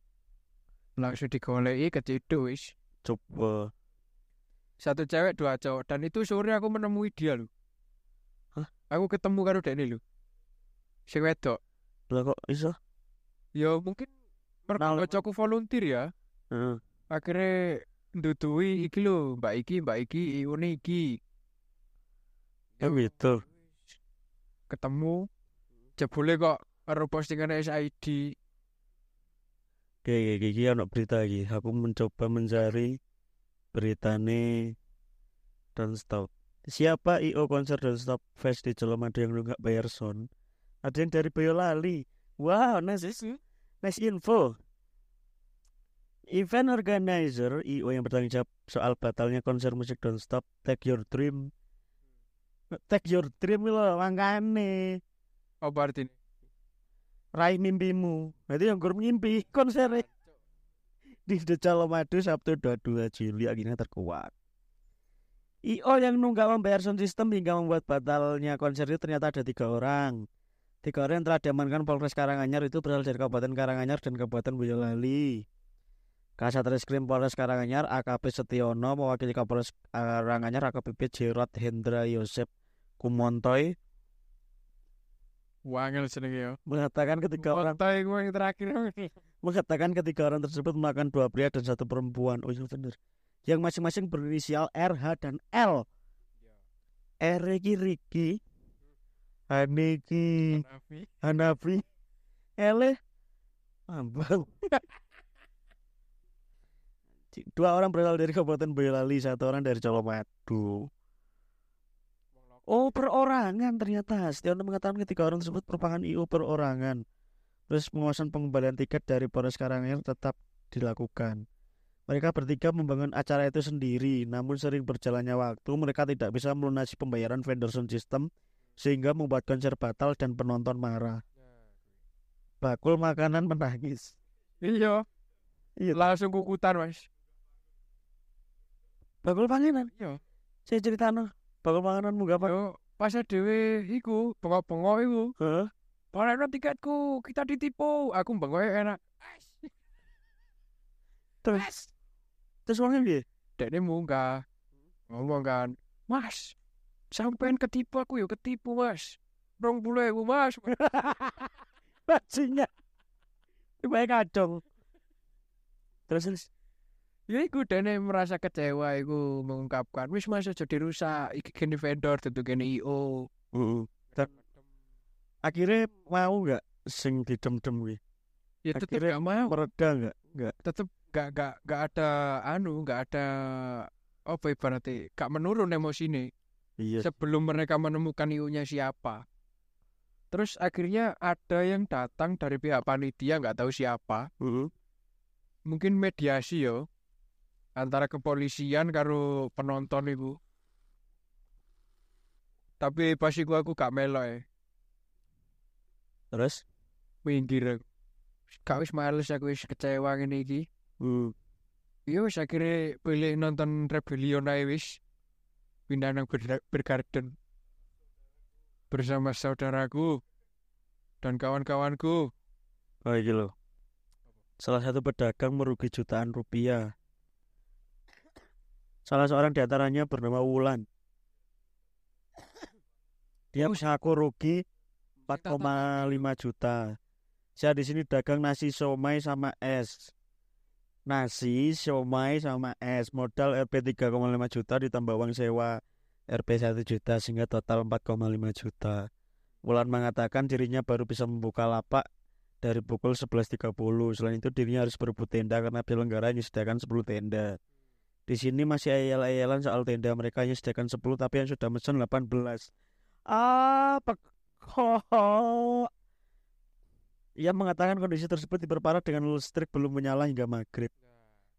Speaker 4: langsung digoleki keciduk wis.
Speaker 3: Coba.
Speaker 4: Satu cewek dua cowok dan itu sore aku menemui dia lho.
Speaker 3: Hah?
Speaker 4: Aku ketemu karo dekne lho. Sing wedok.
Speaker 3: Lah kok iso?
Speaker 4: Ya mungkin mergo kocokku volunteer ya.
Speaker 3: Heeh.
Speaker 4: Akhirnya ndutui iki lho, Mbak iki, Mbak iki, Ione iki.
Speaker 3: Ya gitu.
Speaker 4: Ketemu jebule kok karo postingan SID.
Speaker 3: Oke, iki ono berita iki. Aku mencoba mencari beritane Don't Stop. Siapa IO konser Don't Stop Fest di yang nggak bayar sound? Ada yang dari Boyolali. Wow, nice, nice info. Event organizer IO yang bertanggung jawab soal batalnya konser musik Don't Stop Take Your Dream. Take Your Dream loh, makane.
Speaker 4: Oh berarti
Speaker 3: Raih mimpimu. Berarti yang gur mimpi konsernya <laughs> di The Colomadu Sabtu 22 Juli akhirnya terkuat. IO yang nunggak membayar sound system hingga membuat batalnya konser itu ternyata ada tiga orang. Tiga orang yang telah diamankan Polres Karanganyar itu berasal dari Kabupaten Karanganyar dan Kabupaten Boyolali. Kasat Reskrim Polres Karanganyar AKP Setiono mewakili Kapolres Karanganyar AKBP Jerat Hendra Yosep Kumontoy
Speaker 4: wangel jenenge ya.
Speaker 3: mengatakan ketiga orang
Speaker 4: Foto gue yang terakhir. <laughs>
Speaker 3: mengatakan ketiga orang tersebut melakukan dua pria dan satu perempuan. Oh iya bener. Yang masing-masing berinisial RH dan L. R iki Riki, Hani iki
Speaker 4: Hanafi.
Speaker 3: Hanafi, L Ambang. <laughs> Dua orang berasal dari Kabupaten Boyolali, satu orang dari Colomadu. Oh perorangan ternyata Setiono mengatakan ketiga orang tersebut merupakan IO perorangan Terus penguasaan pengembalian tiket dari Polres Karanganyar tetap dilakukan Mereka bertiga membangun acara itu sendiri Namun sering berjalannya waktu mereka tidak bisa melunasi pembayaran vendor sound system Sehingga membuat konser batal dan penonton marah Bakul makanan menangis
Speaker 4: Iya.
Speaker 3: Iya.
Speaker 4: Langsung kukutan mas.
Speaker 3: Bakul panganan
Speaker 4: Iya.
Speaker 3: Saya cerita no Bakul makanan munggah apa?
Speaker 4: Yo pas dhewe iku bengok-bengok iku.
Speaker 3: Hah?
Speaker 4: Balekno tiketku, kita ditipu. Aku bengoke enak.
Speaker 3: Terus Terus uangnya piye?
Speaker 4: Dekne munggah. Ngomong kan, "Mas, sampean ketipu aku yo ketipu, Mas." Rong puluh ewu, Mas. <laughs>
Speaker 3: Bajingan Baik kacung Terus terus
Speaker 4: ya iku dene merasa kecewa iku mengungkapkan, "Wis Mas aja dirusak. Iki gini vendor, tentu gini IO."
Speaker 3: Akhirnya mau nggak sing didem-dem gue
Speaker 4: Ya tetep gak mau.
Speaker 3: Mereda nggak? Nggak
Speaker 4: Tetep gak gak gak ada anu, gak ada apa ibaratnya gak menurun emosine.
Speaker 3: Iya
Speaker 4: sebelum mereka menemukan IU-nya siapa. Terus akhirnya ada yang datang dari pihak panitia nggak tahu siapa,
Speaker 3: Heeh.
Speaker 4: mungkin mediasi yo antara kepolisian karo penonton itu. Tapi pas iku aku gak melok eh.
Speaker 3: Terus
Speaker 4: minggir aku. Gak wis males aku wis kecewa ngene iki.
Speaker 3: uh,
Speaker 4: Ya wis akhirnya pilih nonton Rebellion ae wis. Pindah nang Ber- Bergarden. Bersama saudaraku dan kawan-kawanku.
Speaker 3: Oh loh Salah satu pedagang merugi jutaan rupiah Salah seorang di antaranya bernama Wulan Dia mengaku rugi 4,5 juta. Saya di sini dagang nasi somai sama es. Nasi, somai sama es. Modal RP 3,5 juta ditambah uang sewa RP 1 juta sehingga total 4,5 juta. Wulan mengatakan dirinya baru bisa membuka lapak dari pukul 11.30. Selain itu dirinya harus berebut tenda karena penyelenggara menyediakan 10 tenda. Di sini masih ayel-ayelan soal tenda mereka hanya sediakan 10 tapi yang sudah mesen 18. Apa kok? Ia mengatakan kondisi tersebut diperparah dengan listrik belum menyala hingga maghrib.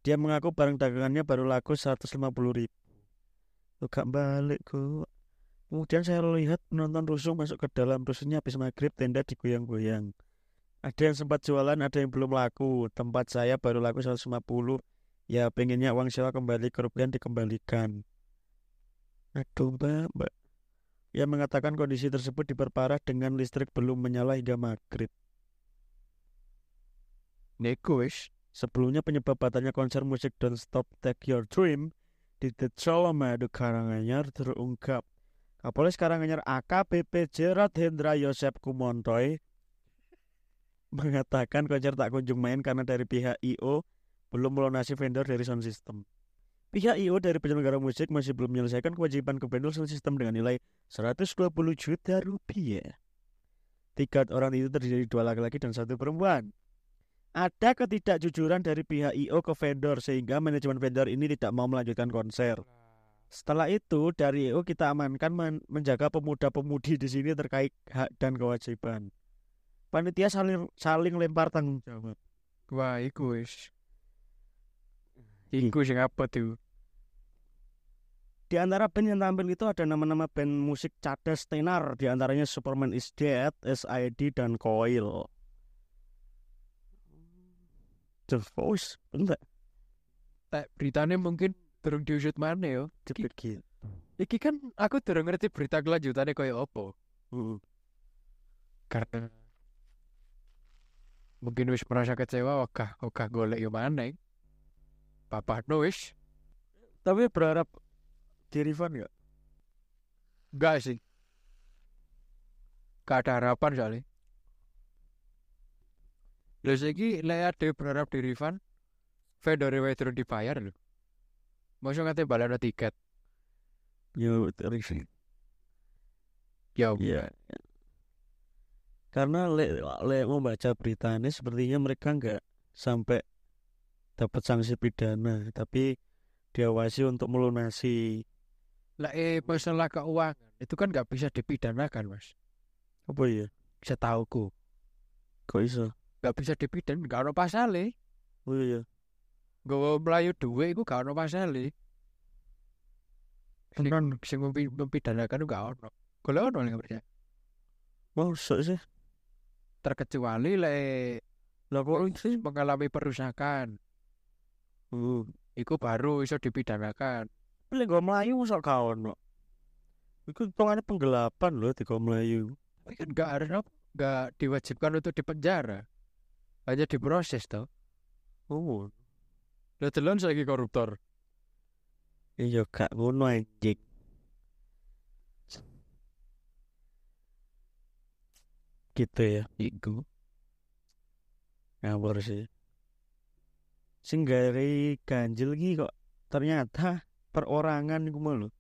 Speaker 3: Dia mengaku barang dagangannya baru laku 150 ribu. Tuh gak balik kok. Kemudian saya lihat penonton rusuh masuk ke dalam rusuhnya habis maghrib tenda digoyang-goyang. Ada yang sempat jualan, ada yang belum laku. Tempat saya baru laku 150. Ya pengennya uang sewa kembali kerugian dikembalikan. Aduh mbak, mbak. Ia mengatakan kondisi tersebut diperparah dengan listrik belum menyala hingga maghrib.
Speaker 4: Neko wis.
Speaker 3: Sebelumnya penyebab batalnya konser musik Don't Stop Take Your Dream di The Colomadu Karanganyar terungkap. Kapolres Karanganyar AKBP Jerat Hendra Yosep Kumontoy mengatakan konser tak kunjung main karena dari pihak IO belum melunasi vendor dari sound system. Pihak IO dari penyelenggara musik masih belum menyelesaikan kewajiban ke vendor sound system dengan nilai 120 juta rupiah. Tiga orang itu terdiri dua laki-laki dan satu perempuan. Ada ketidakjujuran dari pihak IO ke vendor sehingga manajemen vendor ini tidak mau melanjutkan konser. Setelah itu dari IO kita amankan men- menjaga pemuda-pemudi di sini terkait hak dan kewajiban. Panitia saling saling lempar tanggung jawab.
Speaker 4: Wah, iku Iku sing apa tuh?
Speaker 3: Di antara band yang tampil itu ada nama-nama band musik cadas tenar, di antaranya Superman is Dead, SID, dan Coil. The Voice, bentar.
Speaker 4: Tak beritanya mungkin durung diusut mana yo.
Speaker 3: Cepet gitu.
Speaker 4: Iki kan aku durung ngerti berita kelanjutannya kaya apa.
Speaker 3: Hmm.
Speaker 4: Karena mungkin wis merasa kecewa wakah wakah golek yo maneh. Papa no wis
Speaker 3: Tapi berharap di refund nggak?
Speaker 4: enggak sih. Gak ada harapan soalnya. Lha saiki lek ade berharap di refund, vendor durung dibayar lho. Masa ngate balana tiket.
Speaker 3: Yo, refund.
Speaker 4: Ya,
Speaker 3: Iya. Karena le, le membaca berita ini sepertinya mereka nggak sampai dapat sanksi pidana, tapi diawasi untuk melunasi
Speaker 4: lah eh masalah keuangan itu kan nggak bisa dipidanakan mas.
Speaker 3: apa ya?
Speaker 4: Setauku
Speaker 3: Kok iso?
Speaker 4: nggak bisa dipidana, gak ono pasale.
Speaker 3: Oh iya.
Speaker 4: Gue melayu duwe iku gak ono pasale. Sing,
Speaker 3: Tenan.
Speaker 4: sing mempi- mempidanakan gak ono. Golek ono nggak percaya.
Speaker 3: Masa sih?
Speaker 4: Terkecuali lek
Speaker 3: Lah kok sih?
Speaker 4: mengalami perusakan,
Speaker 3: Uh.
Speaker 4: iku baru iso dipidanakan.
Speaker 3: Pilih gue Melayu masa kau no. Itu hitungannya penggelapan loh di Melayu.
Speaker 4: Tapi kan gak apa, gak diwajibkan untuk dipenjara. Hanya diproses toh.
Speaker 3: Oh.
Speaker 4: Lah delon saiki koruptor.
Speaker 3: Iya kak ngono anjing. Gitu ya.
Speaker 4: Iku.
Speaker 3: Ngawur sih. Sing dari ganjil ki kok ternyata perorangan iku lho.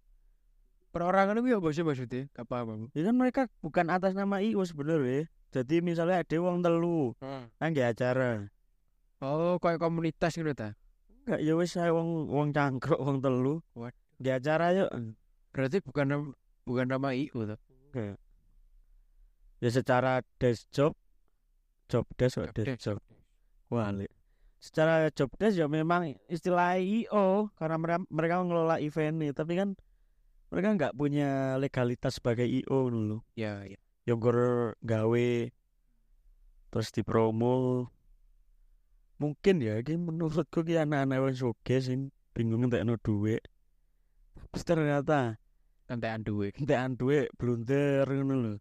Speaker 4: Perorangan itu apa sih maksudnya? Gak paham aku.
Speaker 3: Ya kan mereka bukan atas nama IO sebenarnya. Jadi misalnya ada wong telu nang nggih acara.
Speaker 4: Oh, kayak komunitas gitu ta.
Speaker 3: Enggak ya wis ae wong wong cangkruk wong telu. Nggih acara yuk.
Speaker 4: Berarti bukan bukan nama IU toh.
Speaker 3: Ya secara desk job job desk kok desk
Speaker 4: desk.
Speaker 3: job. Walik. Secara job desk ya memang istilah IO karena mereka mereka mengelola event nih, tapi kan mereka nggak punya legalitas sebagai IO dulu.
Speaker 4: Ya, ya.
Speaker 3: Yang gur gawe terus dipromo mungkin ya ini menurutku ki anak-anak wong sugih sing bingung entekno duit. Terus ternyata
Speaker 4: Kentean duit.
Speaker 3: entekan duit blunder ngono lho.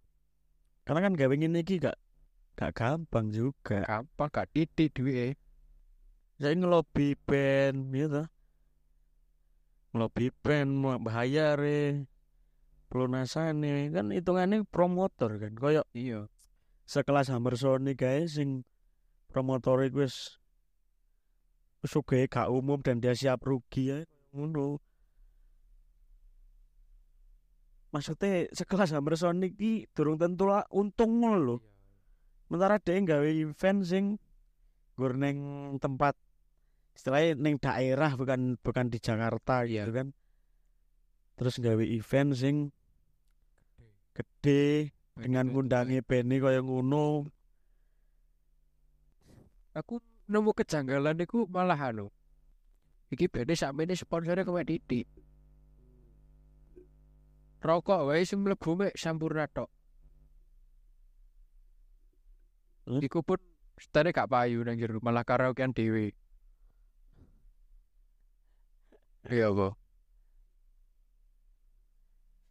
Speaker 3: Karena kan gawe ngene iki gak gak gampang juga.
Speaker 4: Gampang gak titik duit.
Speaker 3: Saya ngelobi band gitu. Ngelobi band mau bayar pelunasan kan hitungannya promotor kan koyo
Speaker 4: Iya.
Speaker 3: sekelas Hammer Sony guys sing promotor iku wis sugih gak umum dan dia siap rugi ya ngono maksudnya sekelas Hammer Sony iki durung tentu lah untung ngono lho sementara dia gawe event sing gur neng tempat istilahnya ning daerah bukan bukan di Jakarta gitu kan. Terus gawe event sing gede dengan ngundangi Benny kaya ngono.
Speaker 4: Aku nemu kejanggalan iku malah anu iki bene sakmene sponsornya kowe titik rokok wae sing mlebu mek sampurna tok.
Speaker 3: Hmm?
Speaker 4: iku pun setane gak payu nang jero malah karaokean dhewe iya kok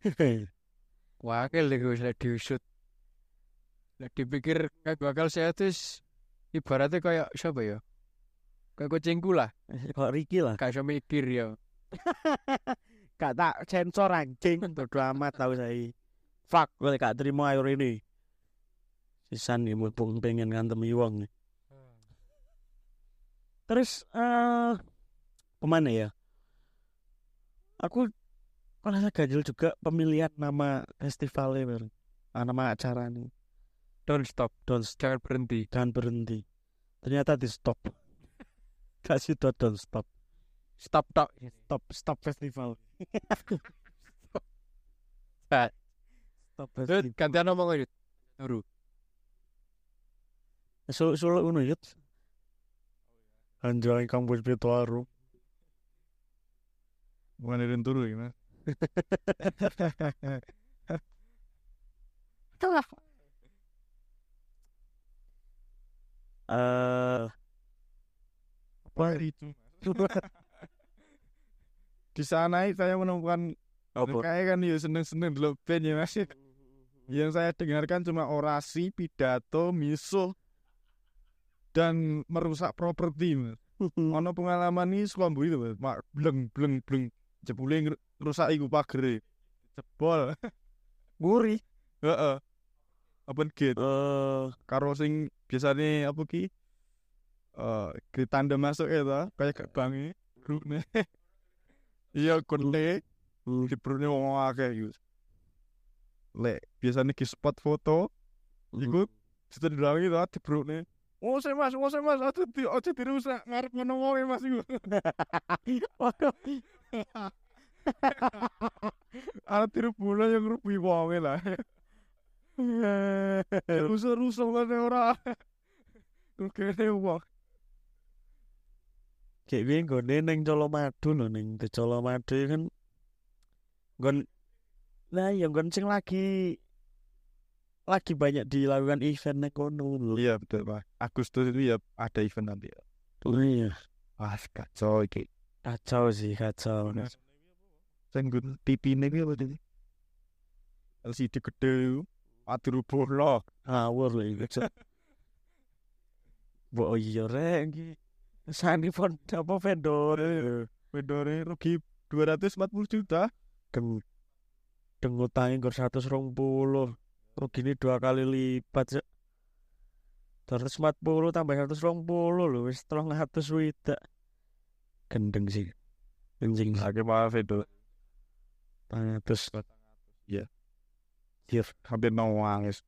Speaker 4: <laughs> wakil wis lek diusut. Lek dipikir kayak bakal sehat wis ibaratnya kayak siapa ya? Kayak kucingku lah. <laughs>
Speaker 3: Kok Ricky lah.
Speaker 4: Gak iso mikir ya. <laughs>
Speaker 3: Gak tak sensor anjing. Bodo amat tau saya fuck gue gak terima air ini sisan nih mumpung pengen ngantem wong. Nih. terus eh ke mana ya aku merasa ganjil juga pemilihan nama festivalnya bareng ah, nama acara nih
Speaker 4: don't stop.
Speaker 3: Don't
Speaker 4: jangan berhenti.
Speaker 3: Dan berhenti. Ternyata di stop. <laughs> Kasih dot don't stop.
Speaker 4: Stop tok
Speaker 3: stop. Stop festival.
Speaker 4: Stop.
Speaker 3: stop festival.
Speaker 4: gantian ngomong Yud Nuru.
Speaker 3: Sul sul ngono yut. Anjay kampus Pitoaru.
Speaker 5: Bukan dari turu ya, Mas. <laughs>
Speaker 3: Eh apa
Speaker 5: itu. <laughs> Di sana saya menemukan
Speaker 3: apa?
Speaker 5: kayak kan ya seneng-seneng dulu band ya Mas. Yang saya dengarkan cuma orasi, pidato, misuh dan merusak properti, Mas. Ono pengalaman ini sekombo itu, Mas. Mak bleng bleng bleng jebule ngrusak iku pagere. Jebol. <laughs>
Speaker 3: Nguri.
Speaker 5: Heeh. Open gate.
Speaker 3: Eh
Speaker 5: karo sing biasane apa ki eh uh, tanda masuk ya ta kayak gak bangi grupne <laughs> iya konle di perutnya wong akeh iku lek biasane ki spot foto iku situ dilangi ta di perutnya Oh, saya mas, oh, saya mas, aja dirusak ngarep ngono wae mas iku. <laughs> Tiru bulan yang rupi wonge lah. Rusak-rusak mana ora. Kene wong.
Speaker 3: gini gue neng Colomadu no neng di Colomadu kan gon nah yang gon sing lagi lagi banyak dilakukan event nek kono lho.
Speaker 5: Iya betul pak. Agustus itu ya ada event nanti.
Speaker 3: Oh iya,
Speaker 5: Wah kacau iki.
Speaker 3: Kacau sih kacau.
Speaker 5: Sing nggon pipine iki apa ini? LCD gede. Atur bola.
Speaker 3: Ngawur lho. Cuk. <laughs> Mbok iya rek iki. Sani pon apa vendor.
Speaker 5: Vendore rugi 240 juta.
Speaker 3: Deng dengut tangi nggur 120. Rugine dua kali lipat Cuk. 240 tambah 120 lho wis 300 widak. Gendeng sih. Kencing
Speaker 5: Lagi maaf itu.
Speaker 3: 300.
Speaker 5: Iya.
Speaker 3: Iya.
Speaker 5: Hampir nangis.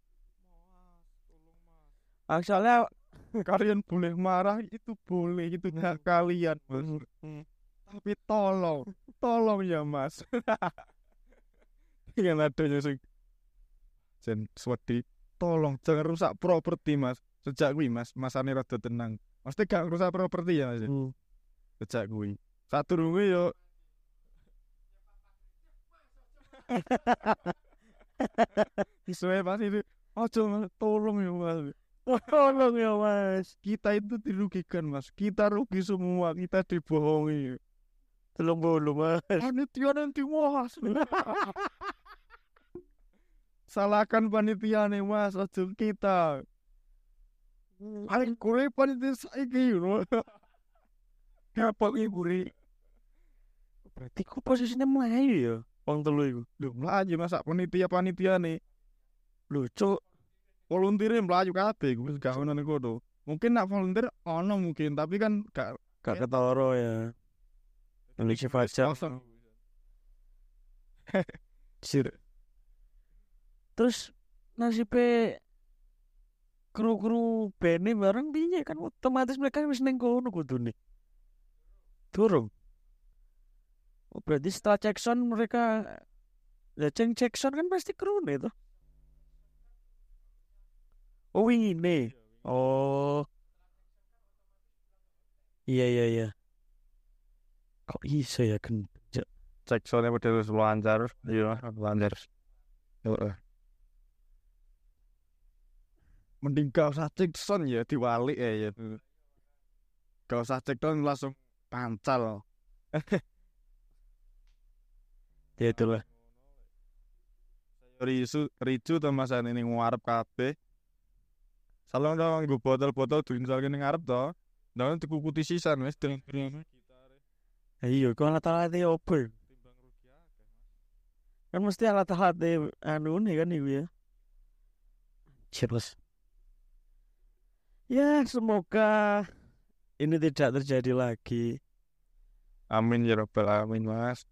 Speaker 3: Ah, soalnya <laughs>
Speaker 5: Kalian boleh marah itu boleh itu hak kalian mas. Tapi tolong, tolong ya mas. <laughs> Dengan adanya sing Jen swedi, tolong jangan rusak properti mas. Sejak kuwi mas, masane rada tenang. Mesti gak rusak properti ya mas.
Speaker 3: Hmm.
Speaker 5: Sejak kuwi. Rungu yo. Sesuai pas itu Ojo tolong ya mas.
Speaker 3: Tolong ya mas.
Speaker 5: Kita itu dirugikan mas. Kita rugi semua, kita dibohongi.
Speaker 3: Tolong bolu mas. <laughs>
Speaker 5: Panitia nanti mas Salahkan panitia nih mas, ojo kita. Paling kure panitia saiki you
Speaker 3: Apa iki guri? Berarti kok posisinya melayu ya? Wong telu iku.
Speaker 5: Loh, melayu masa panitia-panitia nih
Speaker 3: Lucu.
Speaker 5: volunteer melayu kabeh gue wis gak ono ning kono. Mungkin nak volunteer ono mungkin, tapi kan gak
Speaker 3: Gak ketoro ya. Indonesia Fajar. Sir. Terus nasibnya kru-kru bene bareng piye kan otomatis mereka wis ning kono kudune. Durung. Oh, berarti setelah Jackson mereka ya Jackson kan pasti krune itu. Oh nih. Oh. Iya iya iya. Kok iso ya kan?
Speaker 5: Jacksonnya model lancar, iya lancar. Mending gak usah Jackson ya diwalik ya ya. Gak usah Jackson langsung pancal. <laughs>
Speaker 3: Ya itulah.
Speaker 5: Risu, ricu to mas ini ngarep kabeh. Salong dong nggo botol-botol diinstalke ning ngarep to. Ndang dikukuti sisan wis dengan
Speaker 3: Ya iya kok alat-alat opo? ya?
Speaker 5: timbang rugi akeh.
Speaker 3: Kan mesti alat-alat anu nih kan iku ya. Cheers. Ya semoga ini tidak terjadi lagi.
Speaker 5: Amin ya rabbal alamin mas.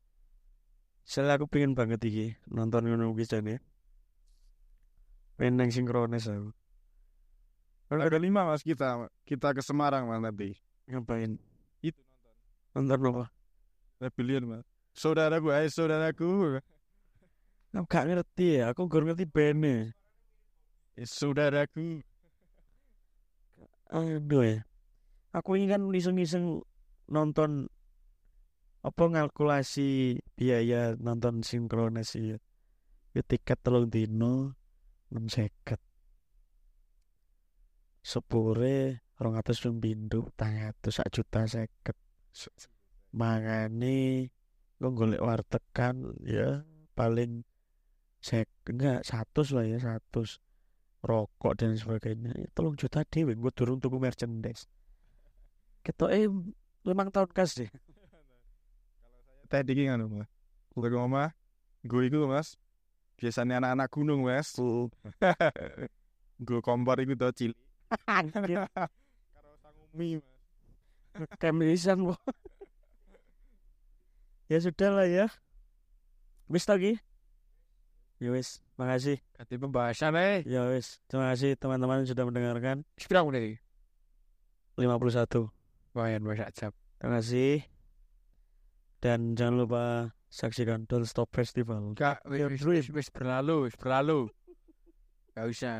Speaker 3: Soalnya aku pengen banget iki nonton ngono kuwi jane. Pengen nang sinkronis aku.
Speaker 5: Ada lima mas kita kita ke Semarang mas nanti.
Speaker 3: Ngapain?
Speaker 5: Itu
Speaker 3: Nonton apa?
Speaker 5: Rebellion mas. Saudaraku, ayo saudaraku.
Speaker 3: Aku gak ngerti ya, aku gak ngerti bene.
Speaker 5: Eh, saudaraku.
Speaker 3: Aduh ya. Aku ini kan iseng-iseng nonton apa ngalkulasi biaya nonton sinkronis ya. Tiket telung dino enam seket. Sepure rong atus pindho tang atus sak juta seket. Mangane kok golek wartegan ya paling sek enggak satu lah ya satu rokok dan sebagainya ya, tolong juta dewe gue durung tuku merchandise kita eh memang tahun kas deh
Speaker 5: Tadi mas. Udah ke omah. Gue iku mas. Biasanya anak-anak gunung mas. <laughs> Gue kompor iku to cilik. <laughs>
Speaker 3: anjir
Speaker 5: Karo sangumi mas. <laughs>
Speaker 3: kemisan kok ya sudah lah ya wis lagi ya wis makasih
Speaker 4: Ganti pembahasan eh.
Speaker 3: ya wis terima kasih teman-teman sudah mendengarkan
Speaker 4: Sepirang nih.
Speaker 3: 51
Speaker 4: Lumayan banyak jam.
Speaker 3: terima kasih dan jangan lupa saksikan Don't Stop Festival Your
Speaker 4: wis, wis, wis berlalu, wis berlalu. Gak usah.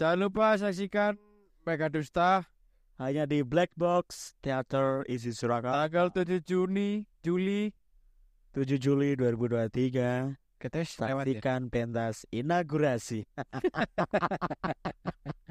Speaker 4: Jangan lupa saksikan Mega Dusta
Speaker 3: hanya di Black Box Theater Isi Surakarta
Speaker 4: tanggal 7 Juni, Juli.
Speaker 3: 7 Juli 2023
Speaker 4: Ketes lewat ya.
Speaker 3: saksikan pentas inaugurasi <laughs>